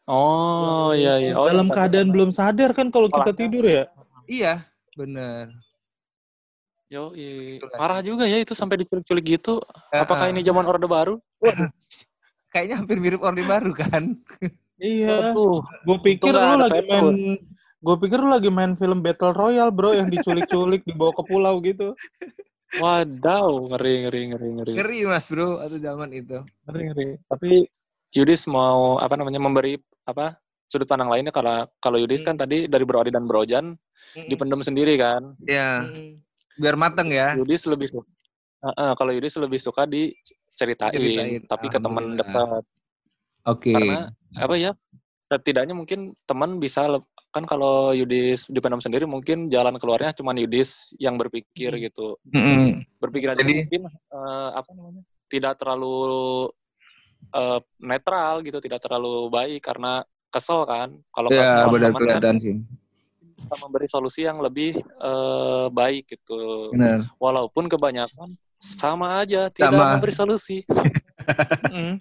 Oh, iya iya. Oh, Dalam yang tadi keadaan belum sadar kan kalau kita tidur ya. Iya, bener. Yo, iya. Itulah. Parah juga ya itu sampai diculik-culik gitu. Apakah ini zaman Orde Baru? kayaknya hampir mirip Orde Baru kan? Iya. Gue pikir lu lagi main Gue pikir lu lagi main film Battle Royale, bro, yang diculik-culik dibawa ke pulau gitu. Wadaw, ngeri ngeri ngeri ngeri. Ngeri Mas Bro, atau zaman itu. Ngeri ngeri. Tapi Yudis mau apa namanya memberi apa sudut pandang lainnya kalau kalau Yudis kan tadi dari Bro Adi dan Bro Jan dipendam sendiri kan. Ya, Mm. biar mateng ya. Yudis lebih suka Heeh, kalau Yudis lebih suka diceritain, Ceritain, tapi ke teman dekat. Oke. Karena apa ya? Setidaknya mungkin teman bisa le- kan kalau Yudis dipendam sendiri mungkin jalan keluarnya cuma Yudis yang berpikir Hmm. gitu. Mm-mm. Berpikir aja Jadi- mungkin eh, apa namanya? Tidak terlalu eh, netral gitu, tidak terlalu baik karena kesel kan. Kalau Ya, benar kan kelihatan sih. bisa memberi solusi yang lebih eh, baik gitu. Benar. Walaupun kebanyakan sama aja, tidak Sama. memberi solusi. [LAUGHS] Mm.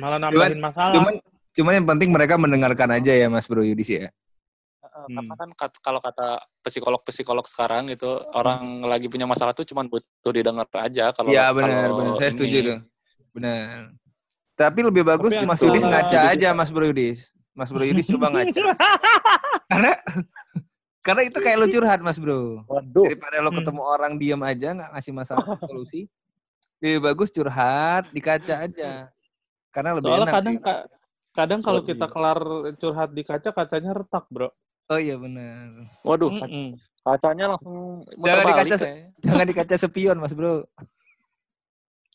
Malah nambahin masalah. Cuman cuman yang penting mereka mendengarkan aja ya Mas Bro Yudis ya. Heeh, Hmm. Karena kan kat- kalau kata psikolog-psikolog sekarang gitu, orang lagi punya masalah tuh cuma butuh didengar aja. Kalau Iya benar, benar. Saya ini- setuju tuh. Benar. Tapi lebih bagus Tapi Mas Yudis ngaca aja Mas Bro Yudis. Mas Bro Yudis coba ngaca. [LAUGHS] karena karena itu kayak lu curhat Mas Bro. Waduh. Daripada lo Hmm. ketemu orang diam aja nggak ngasih masalah solusi. Lebih bagus curhat di kaca aja. Karena lebih Soalnya enak kadang sih. ka- kadang kalau kita kelar curhat di kaca, kacanya retak, bro. Oh iya benar. Waduh, Mm-mm. kacanya langsung Jangan di kaca kayaknya. Jangan di kaca sepion Mas Bro.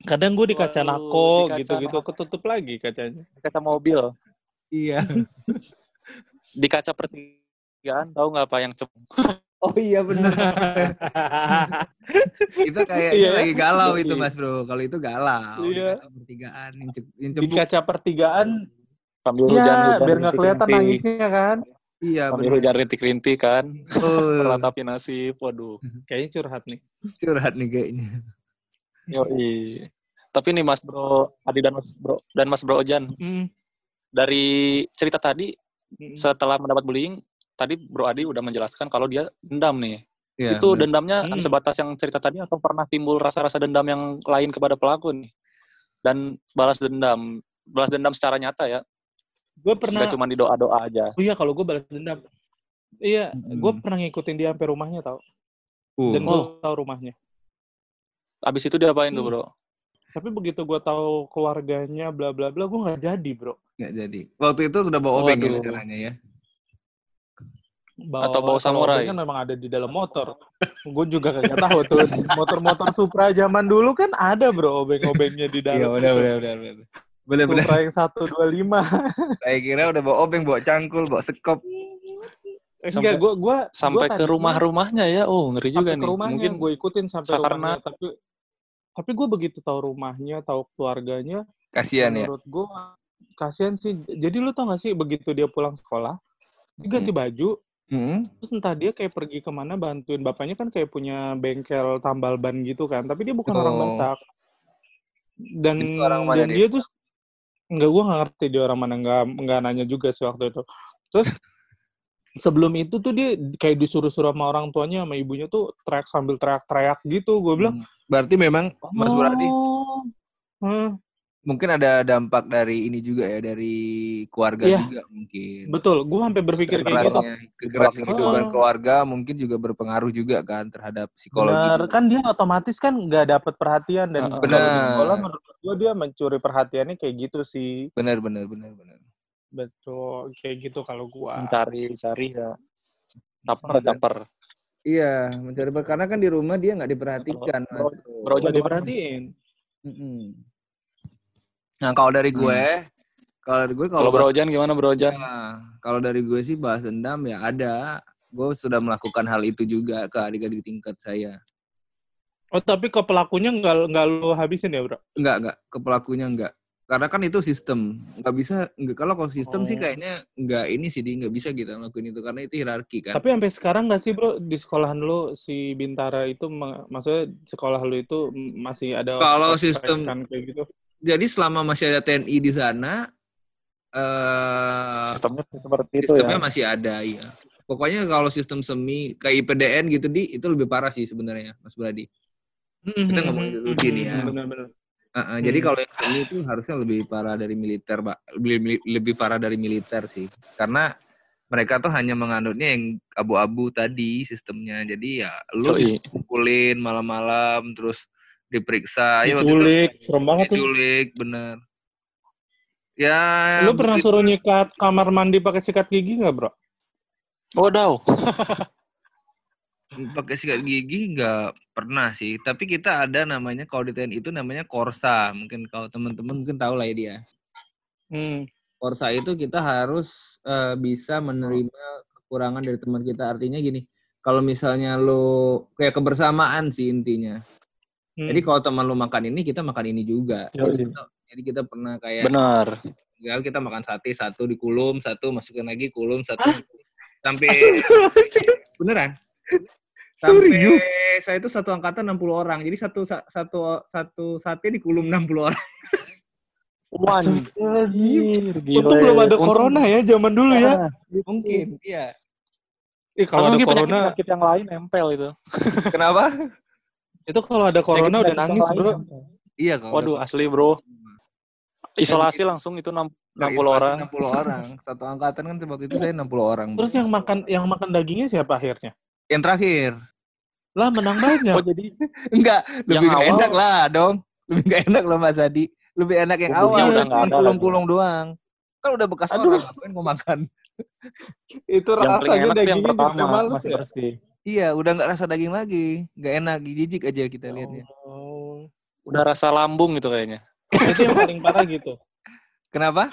Kadang gue di kaca di kaca gitu-gitu, ketutup lagi kacanya. Di kaca mobil. Iya. Di kaca pertigaan, tahu nggak apa yang cep? Oh iya benar. Itu kayaknya Iya. lagi galau itu Iya. Mas Bro. Kalau itu galau. Di Iya. kaca pertigaan, incep- Di incebuk. kaca pertigaan, Sambil ya hujan-hujan. biar nggak kelihatan nangisnya kan. Iya, Sambil benar. hujan rintik-rintik kan. Oh, [LAUGHS] Meratapi nasib. Waduh. Kayaknya curhat nih. curhat nih kayaknya. Yoi. Tapi nih Mas Bro Adi dan Mas Bro dan Mas Bro Ojan Hmm. dari cerita tadi Hmm. setelah mendapat bullying tadi Bro Adi udah menjelaskan kalau dia dendam nih. Iya, itu benar. dendamnya Hmm. sebatas yang cerita tadi atau pernah timbul rasa-rasa dendam yang lain kepada pelaku nih? Dan balas dendam, balas dendam secara nyata ya, Gue pernah, cuma di doa-doa aja. oh iya kalau gue balas dendam. Iya, Hmm. gue pernah ngikutin dia sampai rumahnya tau. Uh, Dan gue Oh. tahu rumahnya. Abis itu diapain tuh Hmm. bro? Tapi begitu gue tahu keluarganya, bla bla bla, gue nggak jadi bro. nggak jadi. Waktu itu sudah bawa obeng ya Waduh. rencananya ya. Bawa, Atau bawa samurai? kan memang ada di dalam motor. gue juga kagak tahu tuh. Motor-motor Supra zaman dulu kan ada bro obeng-obengnya di Iya, dalam. benar benar benar. Benar-benar. Supra yang 125. [LAUGHS] Saya kira udah bawa obeng, bawa cangkul, bawa sekop. Enggak, Sampai- gue gua Sampai gua ke rumah-rumahnya ya, oh ngeri juga nih. rumahnya Mungkin gue ikutin sampai karena- rumahnya tapi tapi gue begitu tahu rumahnya tahu keluarganya Kasihan ya. menurut gue kasihan sih jadi lu tau gak sih begitu dia pulang sekolah dia ganti baju Hmm. terus entah dia kayak pergi ke mana bantuin bapaknya kan kayak punya bengkel tambal ban gitu kan tapi dia bukan orang Oh. Batak dan orang mana dan dia? dia tuh enggak gue nggak ngerti dia orang mana nggak nggak nanya juga sih waktu itu. Terus sebelum itu tuh dia kayak disuruh-suruh sama orang tuanya sama ibunya tuh teriak sambil teriak-teriak gitu. Gue bilang Berarti memang Mas Buradi oh, hmm, mungkin ada dampak dari ini juga ya dari keluarga Iya. juga mungkin. betul gue sampai berpikir kayak gitu kekerasnya Oh. kehidupan keluarga mungkin juga berpengaruh juga kan terhadap psikologi. Benar, kan dia otomatis kan nggak dapat perhatian dan Heeh. kalau di Benar. sekolah menurut gue dia mencuri perhatiannya kayak gitu sih. Benar benar benar benar. Betul, kayak gitu kalau gua. mencari cari ya. Caper, caper. Iya, mencari karena kan di rumah dia nggak diperhatikan. Bro- Bro. bro, Nggak Jadi diperhatiin. Nah, kalau dari gue, kalau dari gue Hmm. Kalau Bro Ojan gimana Bro Ojan? Nah, kalau dari gue sih bahas dendam ya ada. Gue sudah melakukan hal itu juga ke adik-adik tingkat saya. Oh tapi ke pelakunya nggak nggak lu habisin ya bro? Enggak, enggak. Ke pelakunya enggak. Karena kan itu sistem. Enggak bisa, enggak. Kalau kalau sistem sih Oh. kayaknya enggak ini sih, nggak bisa kita ngelakuin itu. Karena itu hierarki kan. Tapi sampai sekarang nggak sih bro di sekolahan lu si Bintara itu ma- maksudnya sekolah lu itu masih ada Kalau sistem- kayak gitu? Jadi selama masih ada TNI di sana, eh Sistemnya seperti itu sistemnya ya. masih ada, iya. Pokoknya kalau sistem semi kayak IPDN gitu di itu lebih parah sih sebenarnya, Mas Brady. Kita ngomongin institusi nih ya. Benar-benar. Uh-uh, Jadi Hmm. kalau yang seni itu harusnya lebih parah dari militer, Pak. Lebih, lebih parah dari militer sih. Karena mereka tuh hanya menganutnya yang abu-abu tadi sistemnya. Jadi ya lu Yoi. dipukulin malam-malam terus diperiksa. Ya, Diculik, serem banget tuh. diculik, bener. Ya, Lu pernah begitu. suruh nyikat kamar mandi pakai sikat gigi nggak bro? Wadaw. [LAUGHS] pakai sikat gigi nggak pernah sih. Tapi kita ada namanya kalau di TNI itu namanya korsa. Mungkin kalau teman-teman mungkin tahu lah ya dia. Hmm. Korsa itu kita harus eh, bisa menerima kekurangan dari teman kita. Artinya gini, kalau misalnya lo kayak kebersamaan sih intinya. Hmm. Jadi kalau teman lu makan ini, kita makan ini juga. Yoi. Jadi kita, jadi kita pernah kayak Benar. tinggal kita makan sate satu di kulum, satu masukin lagi kulum, satu sampai beneran. Sampai Serius? saya itu satu angkatan 60 orang. Jadi satu sa- satu satu sate di kulum 60 orang. Wanjir, Untung belum ada corona ya zaman dulu ya. Mungkin, iya. Ih, kalau ada corona, penyakit yang lain nempel itu. Kenapa? Itu kalau ada corona udah nangis yang bro. Iya kalau Waduh, asli bro. Isolasi langsung itu 60 Dari 60 isolasi orang. 60 orang. [LAUGHS] Satu angkatan kan waktu itu saya 60 orang. Terus yang makan yang makan dagingnya siapa akhirnya? yang terakhir. Lah menang banyak. Oh jadi Enggak, Yang lebih awal- enak lah dong. Lebih gak enak loh Mas Adi. Lebih enak yang Bumbunya awal. udah ada kulung-kulung doang. Kan udah bekas Aduh. orang, ngapain mau makan? itu yang rasanya yang dagingnya juga pertama masih ya. bersih. Iya, udah nggak rasa daging lagi. Nggak enak, jijik aja kita lihatnya. Oh. Udah rasa lambung gitu kayaknya. Itu yang paling parah gitu. Kenapa?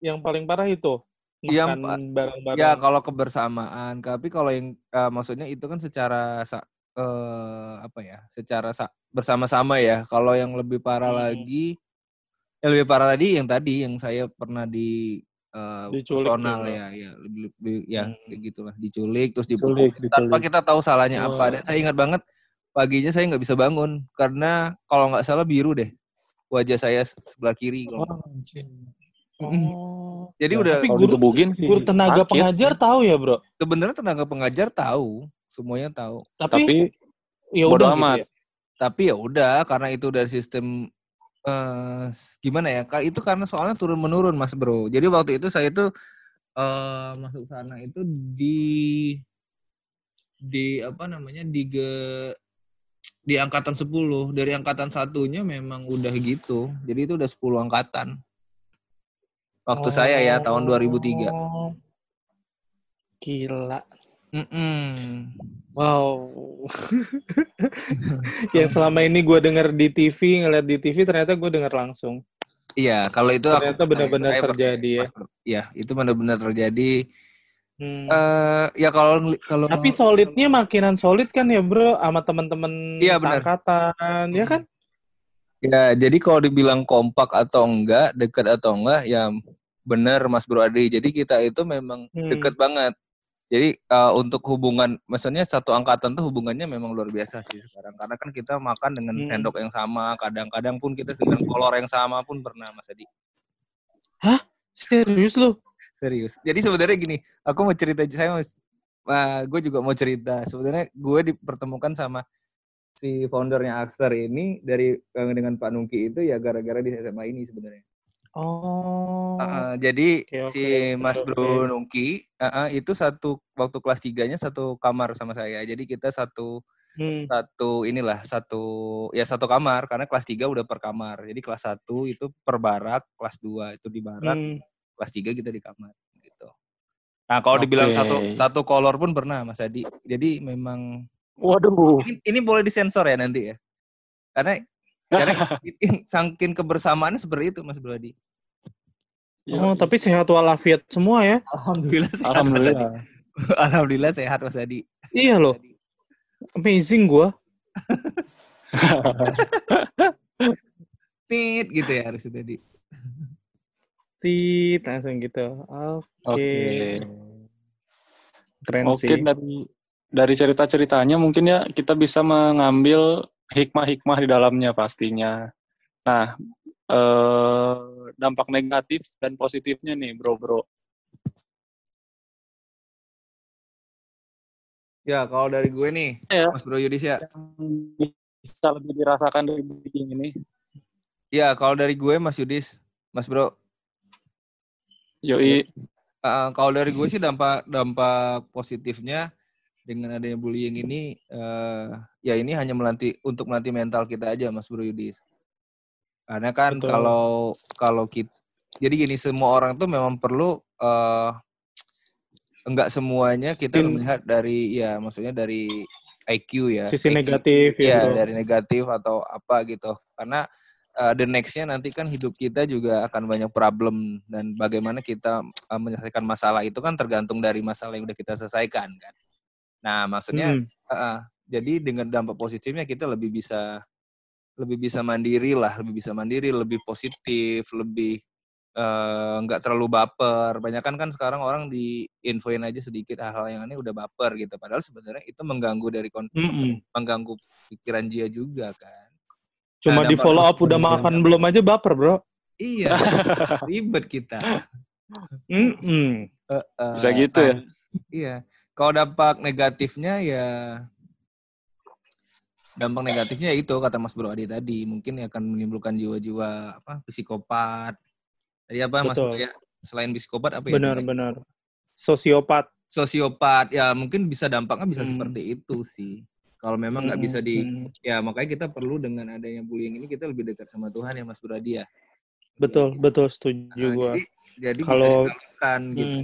Yang paling parah itu Iya, makan Pak. bareng-bareng. Ya kalau kebersamaan, tapi kalau yang eh, maksudnya itu kan secara sa- eh, apa ya? Secara sa- bersama-sama ya. Kalau yang lebih parah Hmm. lagi, yang lebih parah tadi yang tadi yang saya pernah di eh, Diculik personal tuh. ya, ya lebih, lebih ya Hmm. kayak gitulah diculik terus Diculik, dipukul tanpa diculik. kita tahu salahnya apa. Wah. Dan saya ingat banget paginya saya nggak bisa bangun karena kalau nggak salah biru deh wajah saya sebelah kiri. Kalau anjing. Oh. Jadi Ya, udah Tapi guru- sih Guru tenaga sakit pengajar sih. tahu ya, Bro. sebenarnya tenaga pengajar tahu, semuanya tahu. Tapi, Tapi ya udah gitu amat. ya. Tapi ya udah karena itu dari sistem eh gimana ya? Itu karena soalnya turun menurun Mas Bro. Jadi waktu itu saya tuh eh masuk sana itu di di apa namanya? di ge, di angkatan 10. Dari angkatan satunya memang udah gitu. Jadi itu udah 10 angkatan. Waktu saya ya tahun 2003. Oh. Gila. Mm-mm. Wow. [LAUGHS] yang selama ini gue denger di TV, ngeliat di TV, ternyata gue denger langsung. Iya, kalau itu Ternyata benar-benar terjadi ya. Iya, itu benar-benar terjadi. Hmm. eh ya kalau kalau Tapi solidnya makinan solid kan ya bro, sama teman-teman Iya, benar. seangkatan, ya kan? Ya, jadi kalau dibilang kompak atau enggak, dekat atau enggak, ya benar Mas Bro Adi. Jadi kita itu memang Hmm. dekat banget. Jadi eh, untuk hubungan, maksudnya satu angkatan tuh hubungannya memang luar biasa sih sekarang. Karena kan kita makan dengan Hmm. sendok yang sama, kadang-kadang pun kita dengan kolor yang sama pun pernah Mas Adi. Serius lu? Serius. Jadi sebenarnya gini, aku mau cerita, saya mau, gue juga mau cerita. Sebenarnya gue dipertemukan sama si foundernya Axter ini dari eh, dengan Pak Nungki itu ya gara-gara di SMA ini sebenarnya. Oh. Uh, jadi Oke, si oke, Mas Bro oke. Nungki uh, uh, itu satu waktu kelas tiganya satu kamar sama saya. Jadi kita satu Hmm. satu inilah satu ya satu kamar karena kelas tiga udah per kamar. Jadi kelas satu itu per barak, kelas dua itu di barak, Hmm. kelas tiga kita di kamar gitu. Nah kalau dibilang Oke. satu satu kolor pun pernah Mas Adi. Jadi memang Waduh. ini, ini boleh disensor ya nanti ya. Karena karena [LAUGHS] saking kebersamaannya seperti itu Mas Bro Adi. Oh, tapi sehat walafiat semua ya? Alhamdulillah sehat. Alhamdulillah. [LAUGHS] Alhamdulillah sehat Mas Adi. Iya loh. Amazing gua. [LAUGHS] Tit gitu ya harus tadi. Tit, langsung gitu. Oke. Oke. Keren Oke, sih. dari dari cerita-ceritanya mungkin ya kita bisa mengambil hikmah-hikmah di dalamnya pastinya. Nah, eh, dampak negatif dan positifnya nih, bro-bro. Ya kalau dari gue nih, Ya. Mas Bro Yudis ya. Bisa lebih dirasakan dari bikin ini. Ya kalau dari gue Mas Yudis, Mas Bro. Yoi, uh, kalau dari gue sih dampak dampak positifnya dengan adanya bullying ini, eh ya ini hanya melatih untuk melatih mental kita aja Mas Bro Yudis. Karena kan Betul. kalau kalau kita jadi gini semua orang tuh memang perlu eh enggak semuanya kita Skin- melihat dari ya maksudnya dari IQ ya. Sisi IQ. negatif ya, Iya, bro. dari negatif atau apa gitu. Karena uh, the next-nya nanti kan hidup kita juga akan banyak problem dan bagaimana kita uh, menyelesaikan masalah itu kan tergantung dari masalah yang udah kita selesaikan kan. Nah, maksudnya Hmm. uh, uh, jadi dengan dampak positifnya kita lebih bisa lebih bisa mandiri lah, lebih bisa mandiri, lebih positif, lebih eh, nggak terlalu baper. Banyak kan kan sekarang orang diinfoin aja sedikit hal-hal yang aneh udah baper gitu. Padahal sebenarnya itu mengganggu dari kon- Mm-mm. mengganggu pikiran dia juga kan. Cuma Nah, di follow up udah makan belum aja baper, bro. Iya, [LAUGHS] ribet kita. Mm-mm. Eh, bisa gitu ya. Iya. Kalau dampak negatifnya ya dampak negatifnya itu kata Mas Bro Adi tadi mungkin akan menimbulkan jiwa-jiwa apa psikopat. Tadi apa Mas. Bro ya? Selain psikopat apa ya? Benar-benar. Sosiopat. Sosiopat ya mungkin bisa dampaknya bisa Hmm. seperti itu sih. Kalau memang nggak bisa di Mm-mm. ya makanya kita perlu dengan adanya bullying ini kita lebih dekat sama Tuhan ya Mas Bro Adi ya. Betul, betul setuju Nah, gua. jadi jadi Kalau- bisa disalurkan gitu.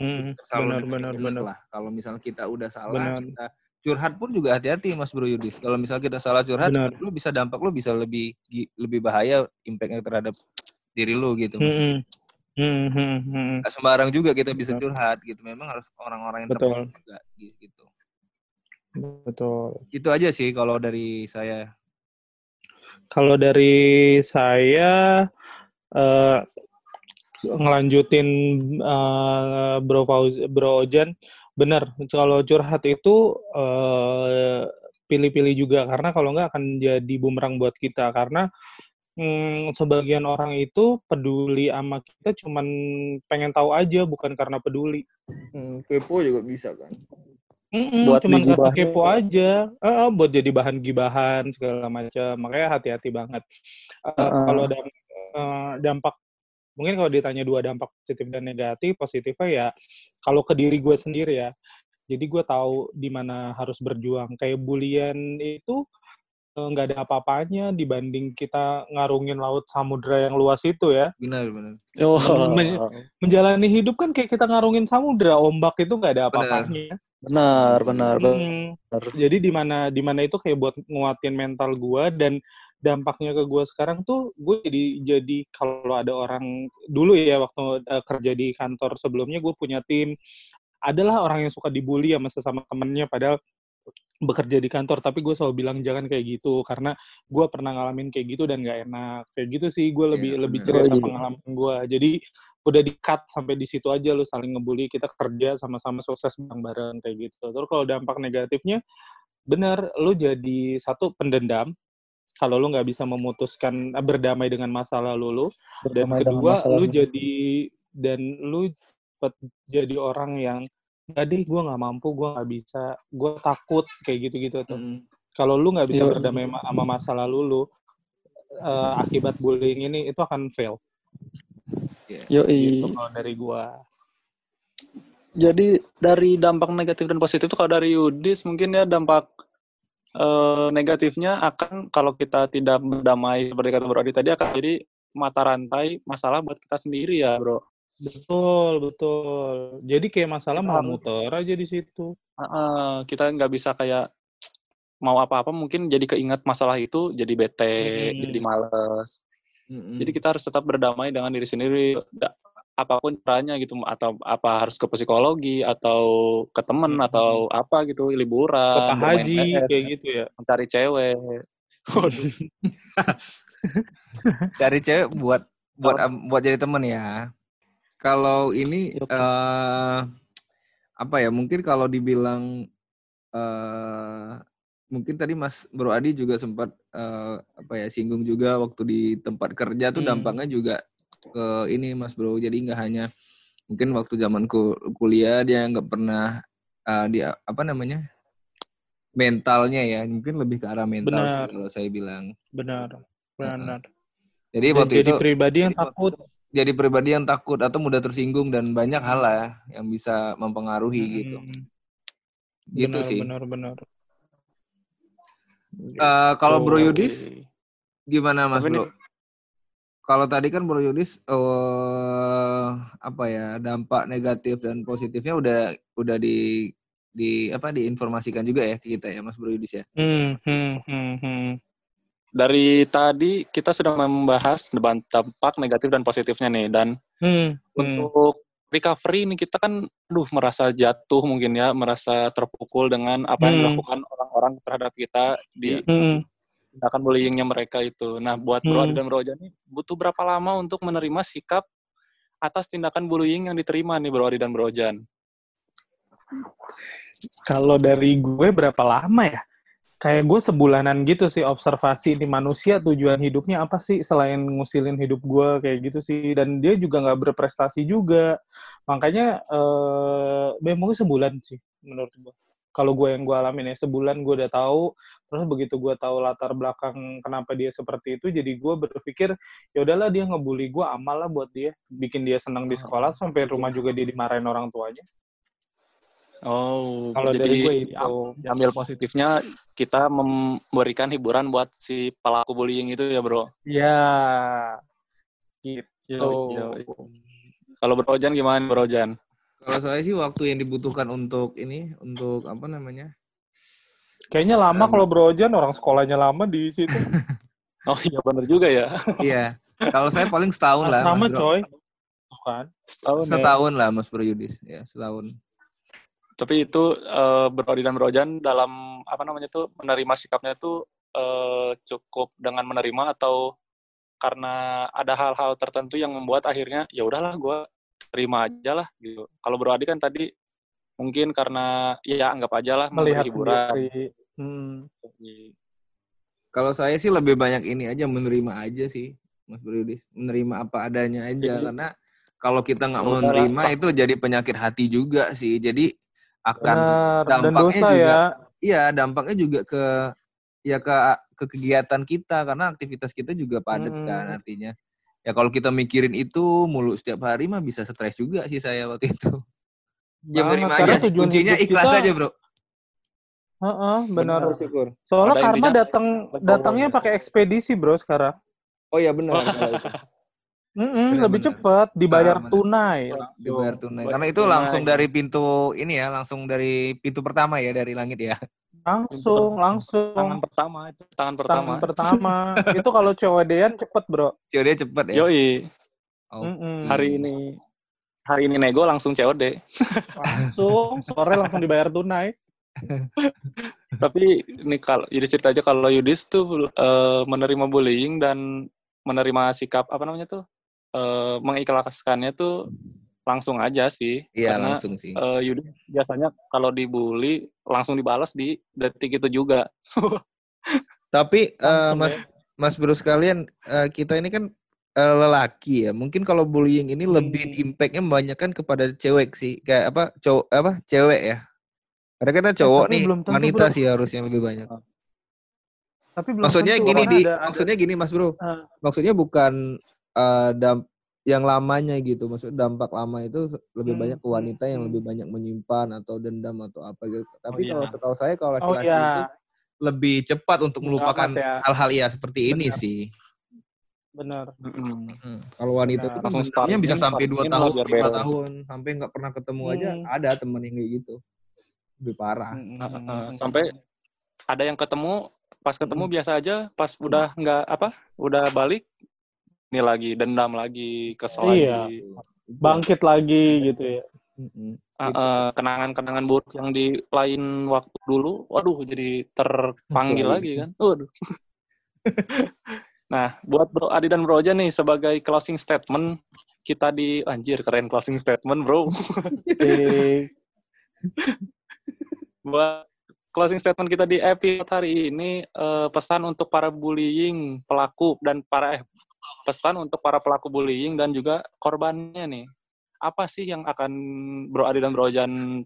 Mm, Tersalur benar, benar, baik benar. lah. Kalau misalnya kita udah salah, Benar. kita curhat pun juga hati-hati Mas Bro Yudis. Kalau misalnya kita salah curhat, Benar. lu bisa dampak lu bisa lebih lebih bahaya impactnya terhadap diri lu gitu. Mm-mm. Hmm, hmm, hmm. Nggak sembarang juga kita bisa curhat gitu. Memang harus orang-orang yang Betul. juga gitu. Betul. Itu aja sih kalau dari saya. Kalau dari saya eh ngelanjutin eh, Bro Fauz, Bro Ojan, benar. Kalau curhat itu eh, pilih-pilih juga karena kalau nggak akan jadi bumerang buat kita karena mm, sebagian orang itu peduli sama kita cuman pengen tahu aja bukan karena peduli. Hmm, kepo juga bisa kan. Mm-mm, Buat cuman karena kepo aja, Eh, eh, buat jadi bahan gibahan segala macam. Makanya hati-hati banget. Eh, Heeh. Kalau dam- eh, dampak, mungkin kalau ditanya dua dampak positif dan negatif, positifnya ya kalau ke diri gue sendiri ya. Jadi gue tahu di mana harus berjuang. Kayak bulian itu eh, nggak ada apa-apanya dibanding kita ngarungin laut samudra yang luas itu ya. Benar, benar. Oh. Men- Menjalani hidup kan kayak kita ngarungin samudra, ombak itu nggak ada apa-apanya. Benar, benar, benar. Hmm. Jadi di mana di mana itu kayak buat nguatin mental gua dan dampaknya ke gua sekarang tuh gue jadi jadi kalau ada orang dulu ya waktu eh, kerja di kantor sebelumnya gue punya tim. Adalah orang yang suka dibully sama sesama temennya padahal bekerja di kantor. Tapi gue selalu bilang jangan kayak gitu karena gue pernah ngalamin kayak gitu dan gak enak. Kayak gitu sih gue lebih Iya, lebih benar. cerita Oh, iya. pengalaman gue jadi udah di cut sampai di situ aja lu saling ngebully kita kerja sama-sama sukses bareng-bareng kayak gitu. Terus kalau dampak negatifnya benar lu jadi satu pendendam kalau lu nggak bisa memutuskan eh, berdamai dengan masa lalu lu dan Berdamai dengan kedua masa lu lalu. jadi dan lu cepet jadi orang yang nggak deh gue nggak mampu gue nggak bisa gue takut kayak gitu-gitu tuh Hmm. kalau lu nggak bisa Iya. berdamai ma- sama masa lalu lu eh, akibat bullying ini itu akan fail Yoi. gitu kalau dari gua Jadi dari dampak negatif dan positif itu kalau dari Yudis mungkin ya dampak eh, negatifnya akan kalau kita tidak berdamai seperti kata Bro Adi tadi akan jadi mata rantai masalah buat kita sendiri ya Bro. betul betul jadi kayak masalah malah muter aja di situ Heeh, kita nggak bisa kayak mau apa-apa mungkin jadi keinget masalah itu jadi bete, Mm-mm. jadi males. Mm-mm. Jadi kita harus tetap berdamai dengan diri sendiri apa pun caranya gitu atau apa harus ke psikologi atau ke temen Mm-mm. atau apa gitu ke liburan Pak bermain Haji kayak gitu ya mencari cewek. [LAUGHS] Waduh. [LAUGHS] Cari cewek buat buat buat jadi temen ya. Kalau ini Yuk. eh apa ya? Mungkin kalau dibilang eh mungkin tadi Mas Bro Adi juga sempat eh, apa ya singgung juga waktu di tempat kerja tuh Hmm. dampaknya juga ke ini Mas Bro. Jadi nggak hanya mungkin waktu zaman ku- kuliah dia nggak pernah eh, dia apa namanya mentalnya ya mungkin lebih ke arah mental sih Benar. kalau saya bilang. benar benar Jadi Dan waktu jadi itu pribadi yang jadi takut jadi pribadi yang takut atau mudah tersinggung dan banyak hal lah yang bisa mempengaruhi gitu. Mm-mm. Gitu benar sih. benar benar Eh, kalau Bro Oke. Yudis gimana Mas Tapi Bro? Kalau tadi kan Bro Yudis eh apa ya dampak negatif dan positifnya udah udah di di apa diinformasikan juga ya ke kita ya Mas Bro Yudis ya. Hmm, hmm, hmm, hmm. Dari tadi kita sudah membahas dampak negatif dan positifnya nih dan Hmm, hmm. untuk recovery ini kita kan aduh merasa jatuh mungkin ya, merasa terpukul dengan apa yang Hmm. dilakukan orang-orang terhadap kita di Hmm. Tindakan bullyingnya mereka itu. Nah, buat Bro Adi Hmm. dan Bro nih butuh berapa lama untuk menerima sikap atas tindakan bullying yang diterima nih Bro Adi dan Bro Ojan? Kalau dari gue berapa lama ya? Kayak gue sebulanan gitu sih observasi di manusia tujuan hidupnya apa sih selain ngusilin hidup gue kayak gitu sih dan dia juga nggak berprestasi juga makanya eh ya mungkin sebulan sih menurut gue kalau gue yang gue alamin ya sebulan gue udah tahu terus begitu gue tahu latar belakang kenapa dia seperti itu jadi gue berpikir ya udahlah dia ngebully gue amal lah buat dia bikin dia senang di sekolah sampai rumah juga dia dimarahin orang tuanya Oh, kalau jadi dari gue itu am- ambil positifnya kita memberikan hiburan buat si pelaku bullying itu ya, Bro. Ya, gitu. Yo, yo, yo. Kalau Bro Ojan gimana Bro Ojan? Kalau saya sih waktu yang dibutuhkan untuk ini untuk apa namanya? Kayaknya lama Em. kalau Bro Ojan orang sekolahnya lama di situ. [LAUGHS] Oh iya bener juga ya. [LAUGHS] Iya. Kalau saya paling setahun lah. Asrama Mas Bro. coy. kan? Setahun ya. Setahun lah Mas Bro Yudis, ya setahun. Tapi itu eh, Bro dan Bro Ojan dalam apa namanya tuh menerima sikapnya tuh eh, cukup dengan menerima atau karena ada hal-hal tertentu yang membuat akhirnya ya udahlah gue terima aja lah gitu. Kalau Bro Adi kan tadi mungkin karena ya anggap aja lah Melihat hiburan. Hmm. Kalau saya sih lebih banyak ini aja menerima aja sih, Mas Bro Yudis. Menerima apa adanya aja Jadi- karena kalau kita nggak menerima itu jadi penyakit hati juga sih. Jadi akan Benar. Dampaknya dosa juga ya. iya dampaknya juga ke ya ke ke kegiatan kita karena aktivitas kita juga padat Hmm. kan artinya. Ya kalau kita mikirin itu mulu setiap hari mah bisa stres juga sih saya waktu itu. Ya Banget, menerima aja. Kuncinya ikhlas kita- aja, Bro. Heeh, benar. Bersyukur. Soalnya Pada karma datang datangnya ya. pakai ekspedisi, Bro, sekarang. Oh iya benar. itu. Mm-mm, Benar, lebih benar. cepat dibayar Benar, benar. tunai. dibayar tunai. Karena itu tunai. langsung dari pintu ini ya, langsung dari pintu pertama ya dari langit ya. Langsung, langsung. Tangan pertama itu tangan pertama. Tangan pertama. [LAUGHS] itu kalau COD-an cepet, Bro. COD cepet ya. Yoi, Oh. Mm-mm. hari ini hari ini nego langsung COD. Langsung, sore langsung dibayar tunai. [LAUGHS] Tapi ini kalau jadi cerita aja kalau Yudis tuh eh, menerima bullying dan menerima sikap apa namanya tuh eh, mengikhlaskannya tuh langsung aja sih. Iya Karena langsung sih. eh, Yudis biasanya kalau dibully langsung dibalas di detik itu juga. [LAUGHS] Tapi eh, Langsung Mas ya. Mas Bro sekalian eh, kita ini kan eh, lelaki ya. Mungkin kalau bullying ini lebih Hmm. impactnya banyak kan kepada cewek sih. Kayak apa? Cowok apa? Cewek ya. Karena kita cowok tapi nih, belum tentu, wanita Bro. sih harusnya lebih banyak. Tapi belum Maksudnya tentu, gini di, ada- ada- maksudnya gini Mas Bro. Ah. Maksudnya bukan eh, damp yang lamanya gitu. Maksudnya dampak lama itu lebih Hmm, banyak ke wanita yang hmm, lebih banyak menyimpan atau dendam atau apa gitu. Tapi iya. kalau setahu saya kalau Oh laki-laki itu ya, lebih cepat untuk melupakan ya. hal-hal ya seperti ini Benar. sih. benar. Mm-mm. Hmm. Kalau wanita Nah, itu kan langsung dendamnya bisa sampai dua tahun, lima tahun, sampai nggak pernah ketemu aja Hmm. ada temen yang kayak gitu. Lebih parah. Heeh, sampai ada yang ketemu pas ketemu Hmm. biasa aja pas udah nggak apa udah balik ini lagi dendam lagi kesel Iya. lagi. Bangkit lagi gitu ya. Mm-mm. Eh, eh, kenangan-kenangan buruk yang di lain waktu dulu waduh jadi terpanggil lagi kan. Waduh. Nah buat Bro Adi dan Bro Oja nih sebagai closing statement kita di anjir keren closing statement bro. [LAUGHS] Buat closing statement kita di episode hari ini eh, pesan untuk para bullying pelaku dan para eh pesan untuk para pelaku bullying dan juga korbannya nih apa sih yang akan Bro Adi dan Bro Ojan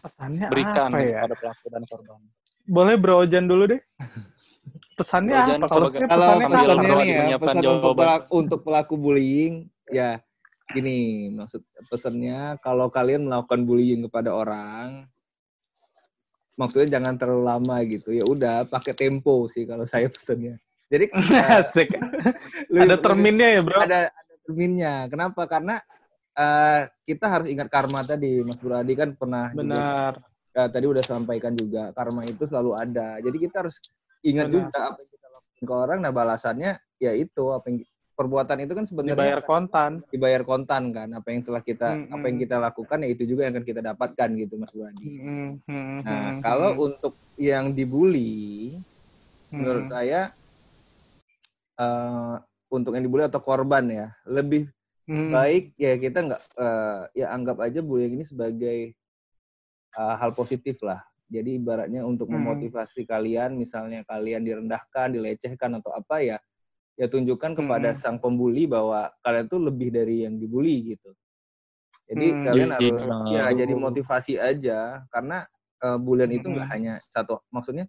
pesannya berikan apa ya? kepada pelaku dan korban? Boleh Bro Ojan dulu deh. [LAUGHS] Pesannya Bro Ojan apa? Kalau sebagai- Kalau pesannya pesannya nih ya, pesan untuk pelaku, untuk pelaku bullying, ya gini maksud pesannya kalau kalian melakukan bullying kepada orang, maksudnya jangan terlalu lama gitu. Ya udah pakai tempo sih kalau saya pesannya. Jadi [LAUGHS] eh, Asik. Ada terminnya ya, Bro? ada ada terminnya. Kenapa? Karena eh, kita harus ingat karma tadi, Mas Buradi kan pernah juga Benar. eh, tadi udah sampaikan juga karma itu selalu ada. Jadi kita harus ingat Benar. juga apa yang kita lakukan ke orang. Nah balasannya ya itu apa yang perbuatan itu kan sebenarnya Dibayar kontan. dibayar kontan kan. Apa yang telah kita Mm-mm. apa yang kita lakukan ya itu juga yang akan kita dapatkan gitu Mas Buradi. Mm, mm, Nah kalau mm, untuk yang dibully, menurut mm, saya eh, untuk yang dibully atau korban ya lebih mm. baik ya kita nggak eh, ya anggap aja bullying ini sebagai eh, hal positif lah. Jadi ibaratnya untuk Hmm. memotivasi kalian, misalnya kalian direndahkan, dilecehkan atau apa ya, ya tunjukkan kepada Hmm. sang pembuli bahwa kalian tuh lebih dari yang dibully gitu. Jadi Hmm. kalian Gitu. harus ya jadi motivasi aja karena uh, bulian itu nggak Hmm. hanya satu, maksudnya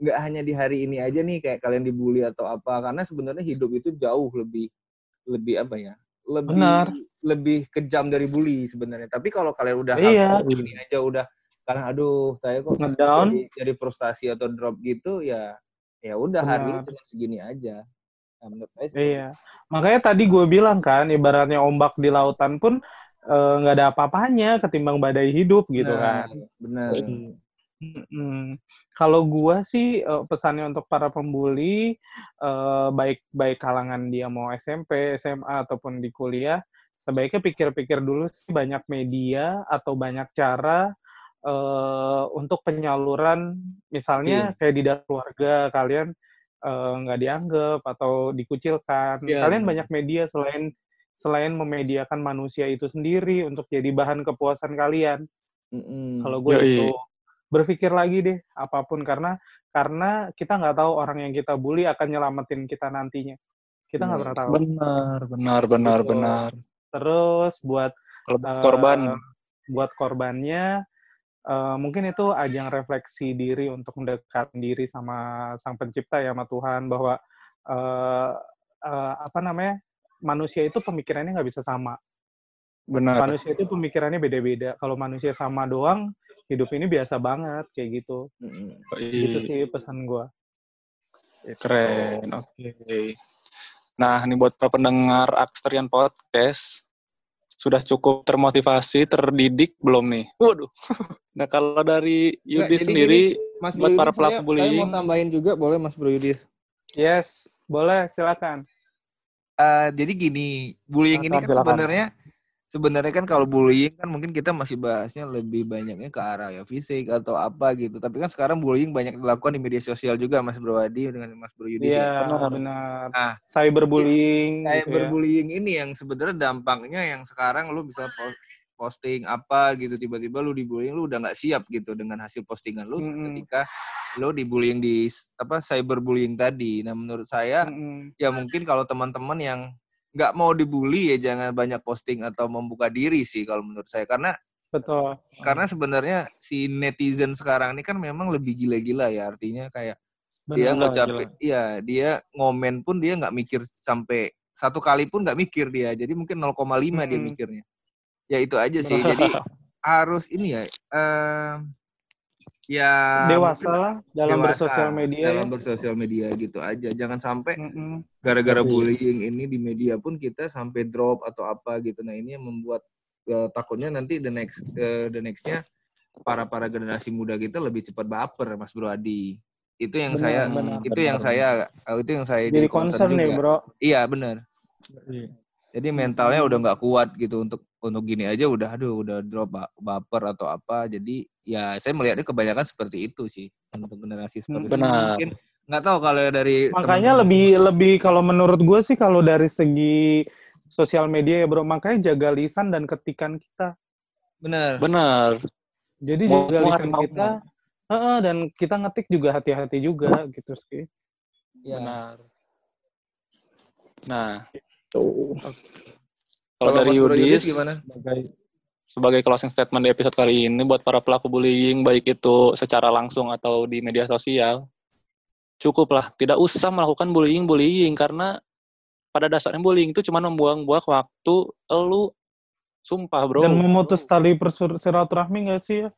nggak hanya di hari ini aja nih kayak kalian dibully atau apa, karena sebenarnya hidup itu jauh lebih lebih apa ya? Lebih Benar. lebih kejam dari bully sebenarnya. Tapi kalau kalian udah Iya. ini aja udah karena aduh saya kok Ngedown. jadi, jadi frustasi atau drop gitu ya ya udah hari ini cuma segini aja. Nah, menurut saya Iya. Makanya tadi gue bilang kan, ibaratnya ombak di lautan pun eh, nggak ada apa-apanya ketimbang badai hidup gitu Benar, kan. Benar. Mm-mm. Kalau gua sih eh, pesannya untuk para pembuli eh, baik baik kalangan dia mau SMP, SMA ataupun di kuliah sebaiknya pikir-pikir dulu sih banyak media atau banyak cara eh, untuk penyaluran misalnya kayak di dalam keluarga kalian eh, nggak dianggap atau dikucilkan. Iya, Kalian banyak media selain selain memediakan manusia itu sendiri untuk jadi bahan kepuasan kalian. Mm-mm. Kalau gue itu berpikir lagi deh apa pun karena karena kita nggak tahu orang yang kita bully akan nyelamatin kita nantinya. Kita nggak Benar. pernah tahu. Benar, benar, benar, Betul. benar. Terus buat eh, korban, buat korbannya eh, mungkin itu ajang refleksi diri untuk mendekatkan diri sama sang pencipta ya sama Tuhan bahwa eh, eh, apa namanya manusia itu pemikirannya nggak bisa sama benar. manusia itu pemikirannya beda-beda kalau manusia sama doang hidup ini biasa banget kayak gitu Mm-mm. gitu Ih, sih pesan gua Keren, oke. Nah, ini buat para pendengar Aksterian Podcast, sudah cukup termotivasi, terdidik belum nih? Waduh. [LAUGHS] Nah, kalau dari Yudi Nggak, sendiri, Mas buat Bro para pelaku saya, bullying. Saya mau tambahin juga boleh Mas Bro Yudis. yes boleh silakan Eh, jadi gini, bullying ini Silakan, kan silakan. sebenarnya sebenarnya kan kalau bullying kan mungkin kita masih bahasnya lebih banyaknya ke arah ya fisik atau apa gitu. Tapi kan sekarang bullying banyak dilakukan di media sosial juga Mas Bro Adi dengan Mas Bro Yudis. ya. iya Benar. benar Ah. cyberbullying Kayak gitu ya. ini yang sebenarnya dampaknya yang sekarang lu bisa po- posting apa gitu tiba-tiba lu dibullying lu udah nggak siap gitu dengan hasil postingan lu Mm-mm. ketika lu dibullying di apa cyberbullying tadi. Nah menurut saya Mm-mm. ya mungkin kalau teman-teman yang nggak mau dibully ya jangan banyak posting atau membuka diri sih kalau menurut saya. Karena betul. karena sebenarnya si netizen sekarang ini kan memang lebih gila-gila ya. Artinya kayak dia benar. nggak capek. Iya dia ngomen pun dia nggak mikir sampai satu kali pun nggak mikir dia. Jadi mungkin 0,5 dia Mm-mm. mikirnya. Ya itu aja sih. Jadi [LAUGHS] harus ini ya eh ya dewasa lah dalam dewasa bersosial media dalam ya bersosial media gitu aja jangan sampai gara-gara Tapi- bullying ini di media pun kita sampai drop atau apa gitu. Nah ini yang membuat eh, takutnya nanti the next eh, the nextnya para para generasi muda kita lebih cepat baper, Mas Bro Adi. Itu yang Benar, saya benar. itu yang saya eh, itu yang saya jadi concern nih juga. bro Iya benar. Jadi mentalnya udah nggak kuat gitu untuk untuk gini aja udah aduh udah drop ba- baper atau apa. Jadi ya saya melihatnya kebanyakan seperti itu sih untuk generasi seperti itu. Benar. Mungkin nggak tahu kalau dari makanya teman-teman- lebih lebih kalau menurut gue sih kalau dari segi sosial media ya bro makanya jaga lisan dan ketikan kita benar. benar. jadi Mau- jaga mau lisan mau- kita Heeh, dan kita ngetik juga hati-hati juga gitu sih Ya. Benar. Nah, tuh kalau dari Bro Yudis, gimana? sebagai sebagai closing statement di episode kali ini buat para pelaku bullying baik itu secara langsung atau di media sosial cukuplah. Tidak usah melakukan bullying bullying karena pada dasarnya bullying itu cuma membuang-buang waktu lu. Sumpah bro. Dan memutus tali silaturahmi gak sih ya?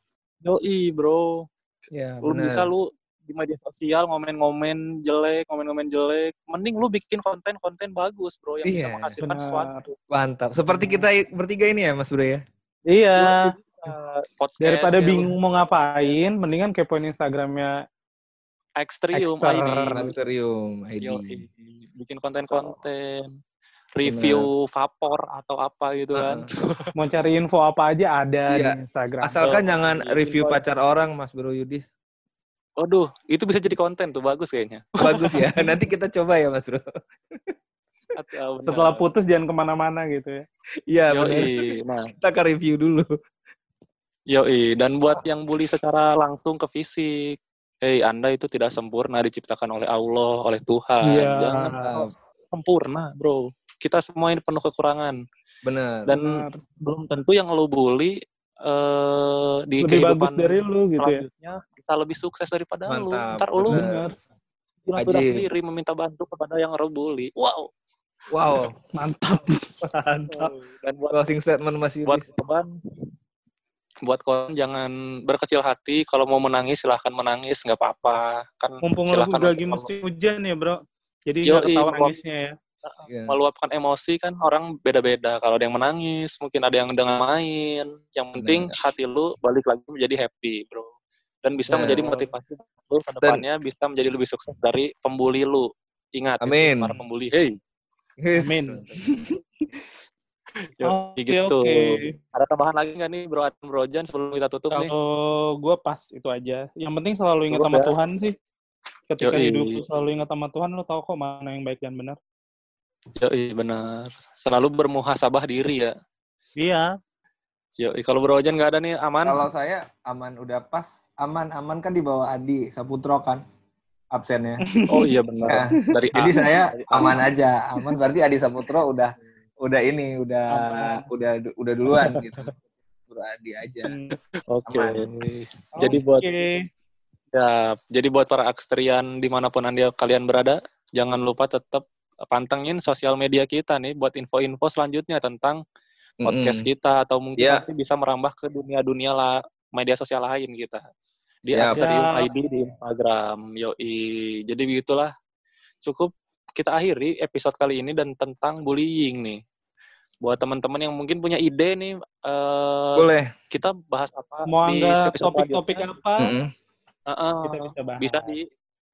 Doi bro. Ya, lu bisa lu di media sosial ngomen-ngomen jelek ngomen-ngomen jelek. Mending lu bikin konten-konten bagus bro yang bisa Iya, menghasilkan benar. sesuatu. Mantap. Seperti kita bertiga ini ya, Mas Bro ya. Iya Uh, podcast daripada kayak bingung mau ngapain mendingan kepoin instagramnya Extrium. ID Planetarium ID. Bikin konten-konten review vapor atau apa gitu kan [LAUGHS] mau cari info apa aja ada Iya. di instagram Asalkan Oh, jangan iya. review pacar orang, Mas Bro Yudis. Waduh, itu bisa jadi konten tuh bagus kayaknya. Bagus ya. [LAUGHS] Nanti kita coba ya, Mas Bro. Ah, setelah putus jangan ke mana-mana gitu ya Iya. Nah, Kita akan review dulu. yoi. Dan buat yang bully secara langsung ke fisik, hey, Anda itu tidak sempurna diciptakan oleh Allah, oleh Tuhan. Iya. Jangan sempurna, bro. Kita semua ini penuh kekurangan. Benar. Dan Benar. belum tentu yang lo bully eh, di lebih bagus kehidupan dari lu gitu ya selanjutnya bisa lebih sukses daripada lu. Mantap, Ntar lu benar. bilang Ajib. sendiri meminta bantu kepada yang lo bully. Wow. Wow. mantap. Mantap. Dan buat Closing statement Mas buat korban buat korban jangan berkecil hati. Kalau mau menangis silahkan menangis. Nggak apa-apa. Kan mumpung lu silahkan lagi musim hujan ya bro. Jadi nggak ketawa nangisnya ya. Ya. meluapkan emosi kan orang beda-beda. Kalau ada yang menangis mungkin ada yang dengan main. Yang penting hati lu balik lagi menjadi happy bro. Dan bisa Nah. menjadi motivasi lu ke depannya bisa menjadi lebih sukses dari pembuli lu. Ingat itu, Amin. para pembuli. Hey. Amin. Oke, gitu. oke. Ada tambahan lagi nggak nih Bro Adam Bro Jan sebelum kita tutup nih? Kalau gue pas itu aja. Yang penting selalu ingat sama ya. Tuhan sih. Ketika Yoi. hidup lu selalu ingat sama Tuhan, lu tahu kok mana yang baik dan benar. Yoi, benar. Selalu bermuhasabah diri ya. Iya. Yoi, kalau Bro Jan nggak ada nih aman? Kalau saya aman udah pas, aman aman kan di bawah Adi Saputro kan absennya. Oh iya benar. Dari A. Jadi saya Dari A. aman aja, aman berarti Adi Saputro udah udah ini udah udah udah duluan gitu. Bro Adi aja. Oke. Aman. Jadi buat Oke. ya, jadi buat para akstrian di mana pun anda kalian berada, jangan lupa tetap pantengin sosial media kita nih buat info-info selanjutnya tentang podcast Mm-mm. kita atau mungkin Ya. nanti bisa merambah ke dunia-dunia lah media sosial lain kita di Siap. Asterium. ID di Instagram yoi jadi begitulah cukup kita akhiri episode kali ini dan tentang bullying nih buat teman-teman yang mungkin punya ide nih eh, Boleh. kita bahas apa Mau di anggap episode topik-topik apa, Mm-mm. Heeh. kita bisa bahas. bisa di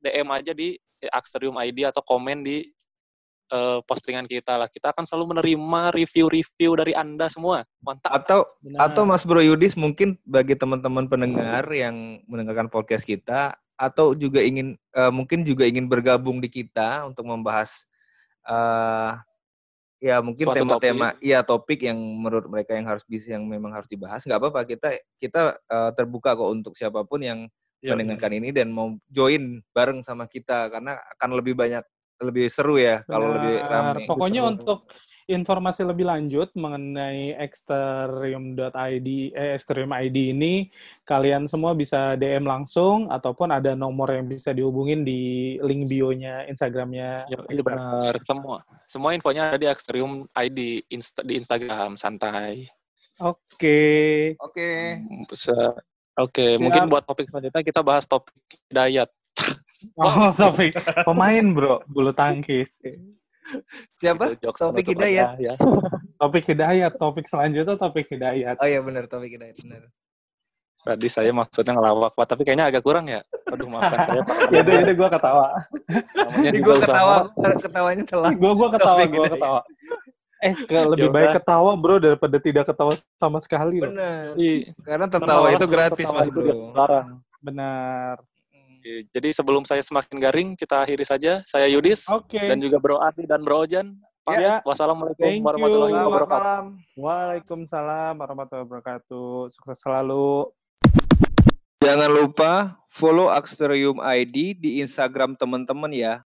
DM aja di Axterium ID atau komen di eh, postingan kita lah. Kita akan selalu menerima review-review dari Anda semua. Mantap. Atau Benar. atau Mas Bro Yudis mungkin bagi teman-teman pendengar yang mendengarkan podcast kita atau juga ingin eh, mungkin juga ingin bergabung di kita untuk membahas eh ya mungkin Suatu tema-tema ya topik yang menurut mereka yang harus bisa yang memang harus dibahas nggak apa-apa kita kita eh, terbuka kok untuk siapa pun yang Ya, mendengarkan ini dan mau join bareng sama kita karena akan lebih banyak lebih seru ya kalau lebih ramai. Pokoknya Betul. untuk informasi lebih lanjut mengenai exterium.id eh exterium ID ini kalian semua bisa DM langsung ataupun ada nomor yang bisa dihubungin di link bio-nya Instagramnya Ya, itu Exterium. benar. Semua semua infonya ada di Axterium ID Insta, di Instagram santai. Oke. Oke. Se- Oke, Siap. mungkin buat topik selanjutnya kita bahas topik diet. Oh, topik pemain bro, bulu tangkis. Siapa? Taufik penutup Hidayat. aja, ya. [LAUGHS] Topik hidayat, topik selanjutnya topik hidayat. Oh iya benar Taufik Hidayat benar. Tadi saya maksudnya ngelawak, Pak, tapi kayaknya agak kurang ya. Aduh, maafkan saya, Pak. [LAUGHS] Ya udah, ya udah gue ketawa. Namanya gue ketawa, ketawanya telat. Gue gua ketawa, Topik gue ketawa. Eh, ke, lebih Ya baik ketawa bro daripada tidak ketawa sama sekali. Benar. Iya. Karena tertawa itu gratis mas bro. Larang. Benar. Oke, Jadi sebelum saya semakin garing, kita akhiri saja. Saya Yudis Oke. dan juga Bro Adi dan Bro Ojan. Pamit. Ya. Wassalamualaikum Thank you. warahmatullahi Selamat wabarakatuh. Waalaikumsalam warahmatullahi wabarakatuh. Sukses selalu. Jangan lupa follow Axterium ID di Instagram teman-teman ya.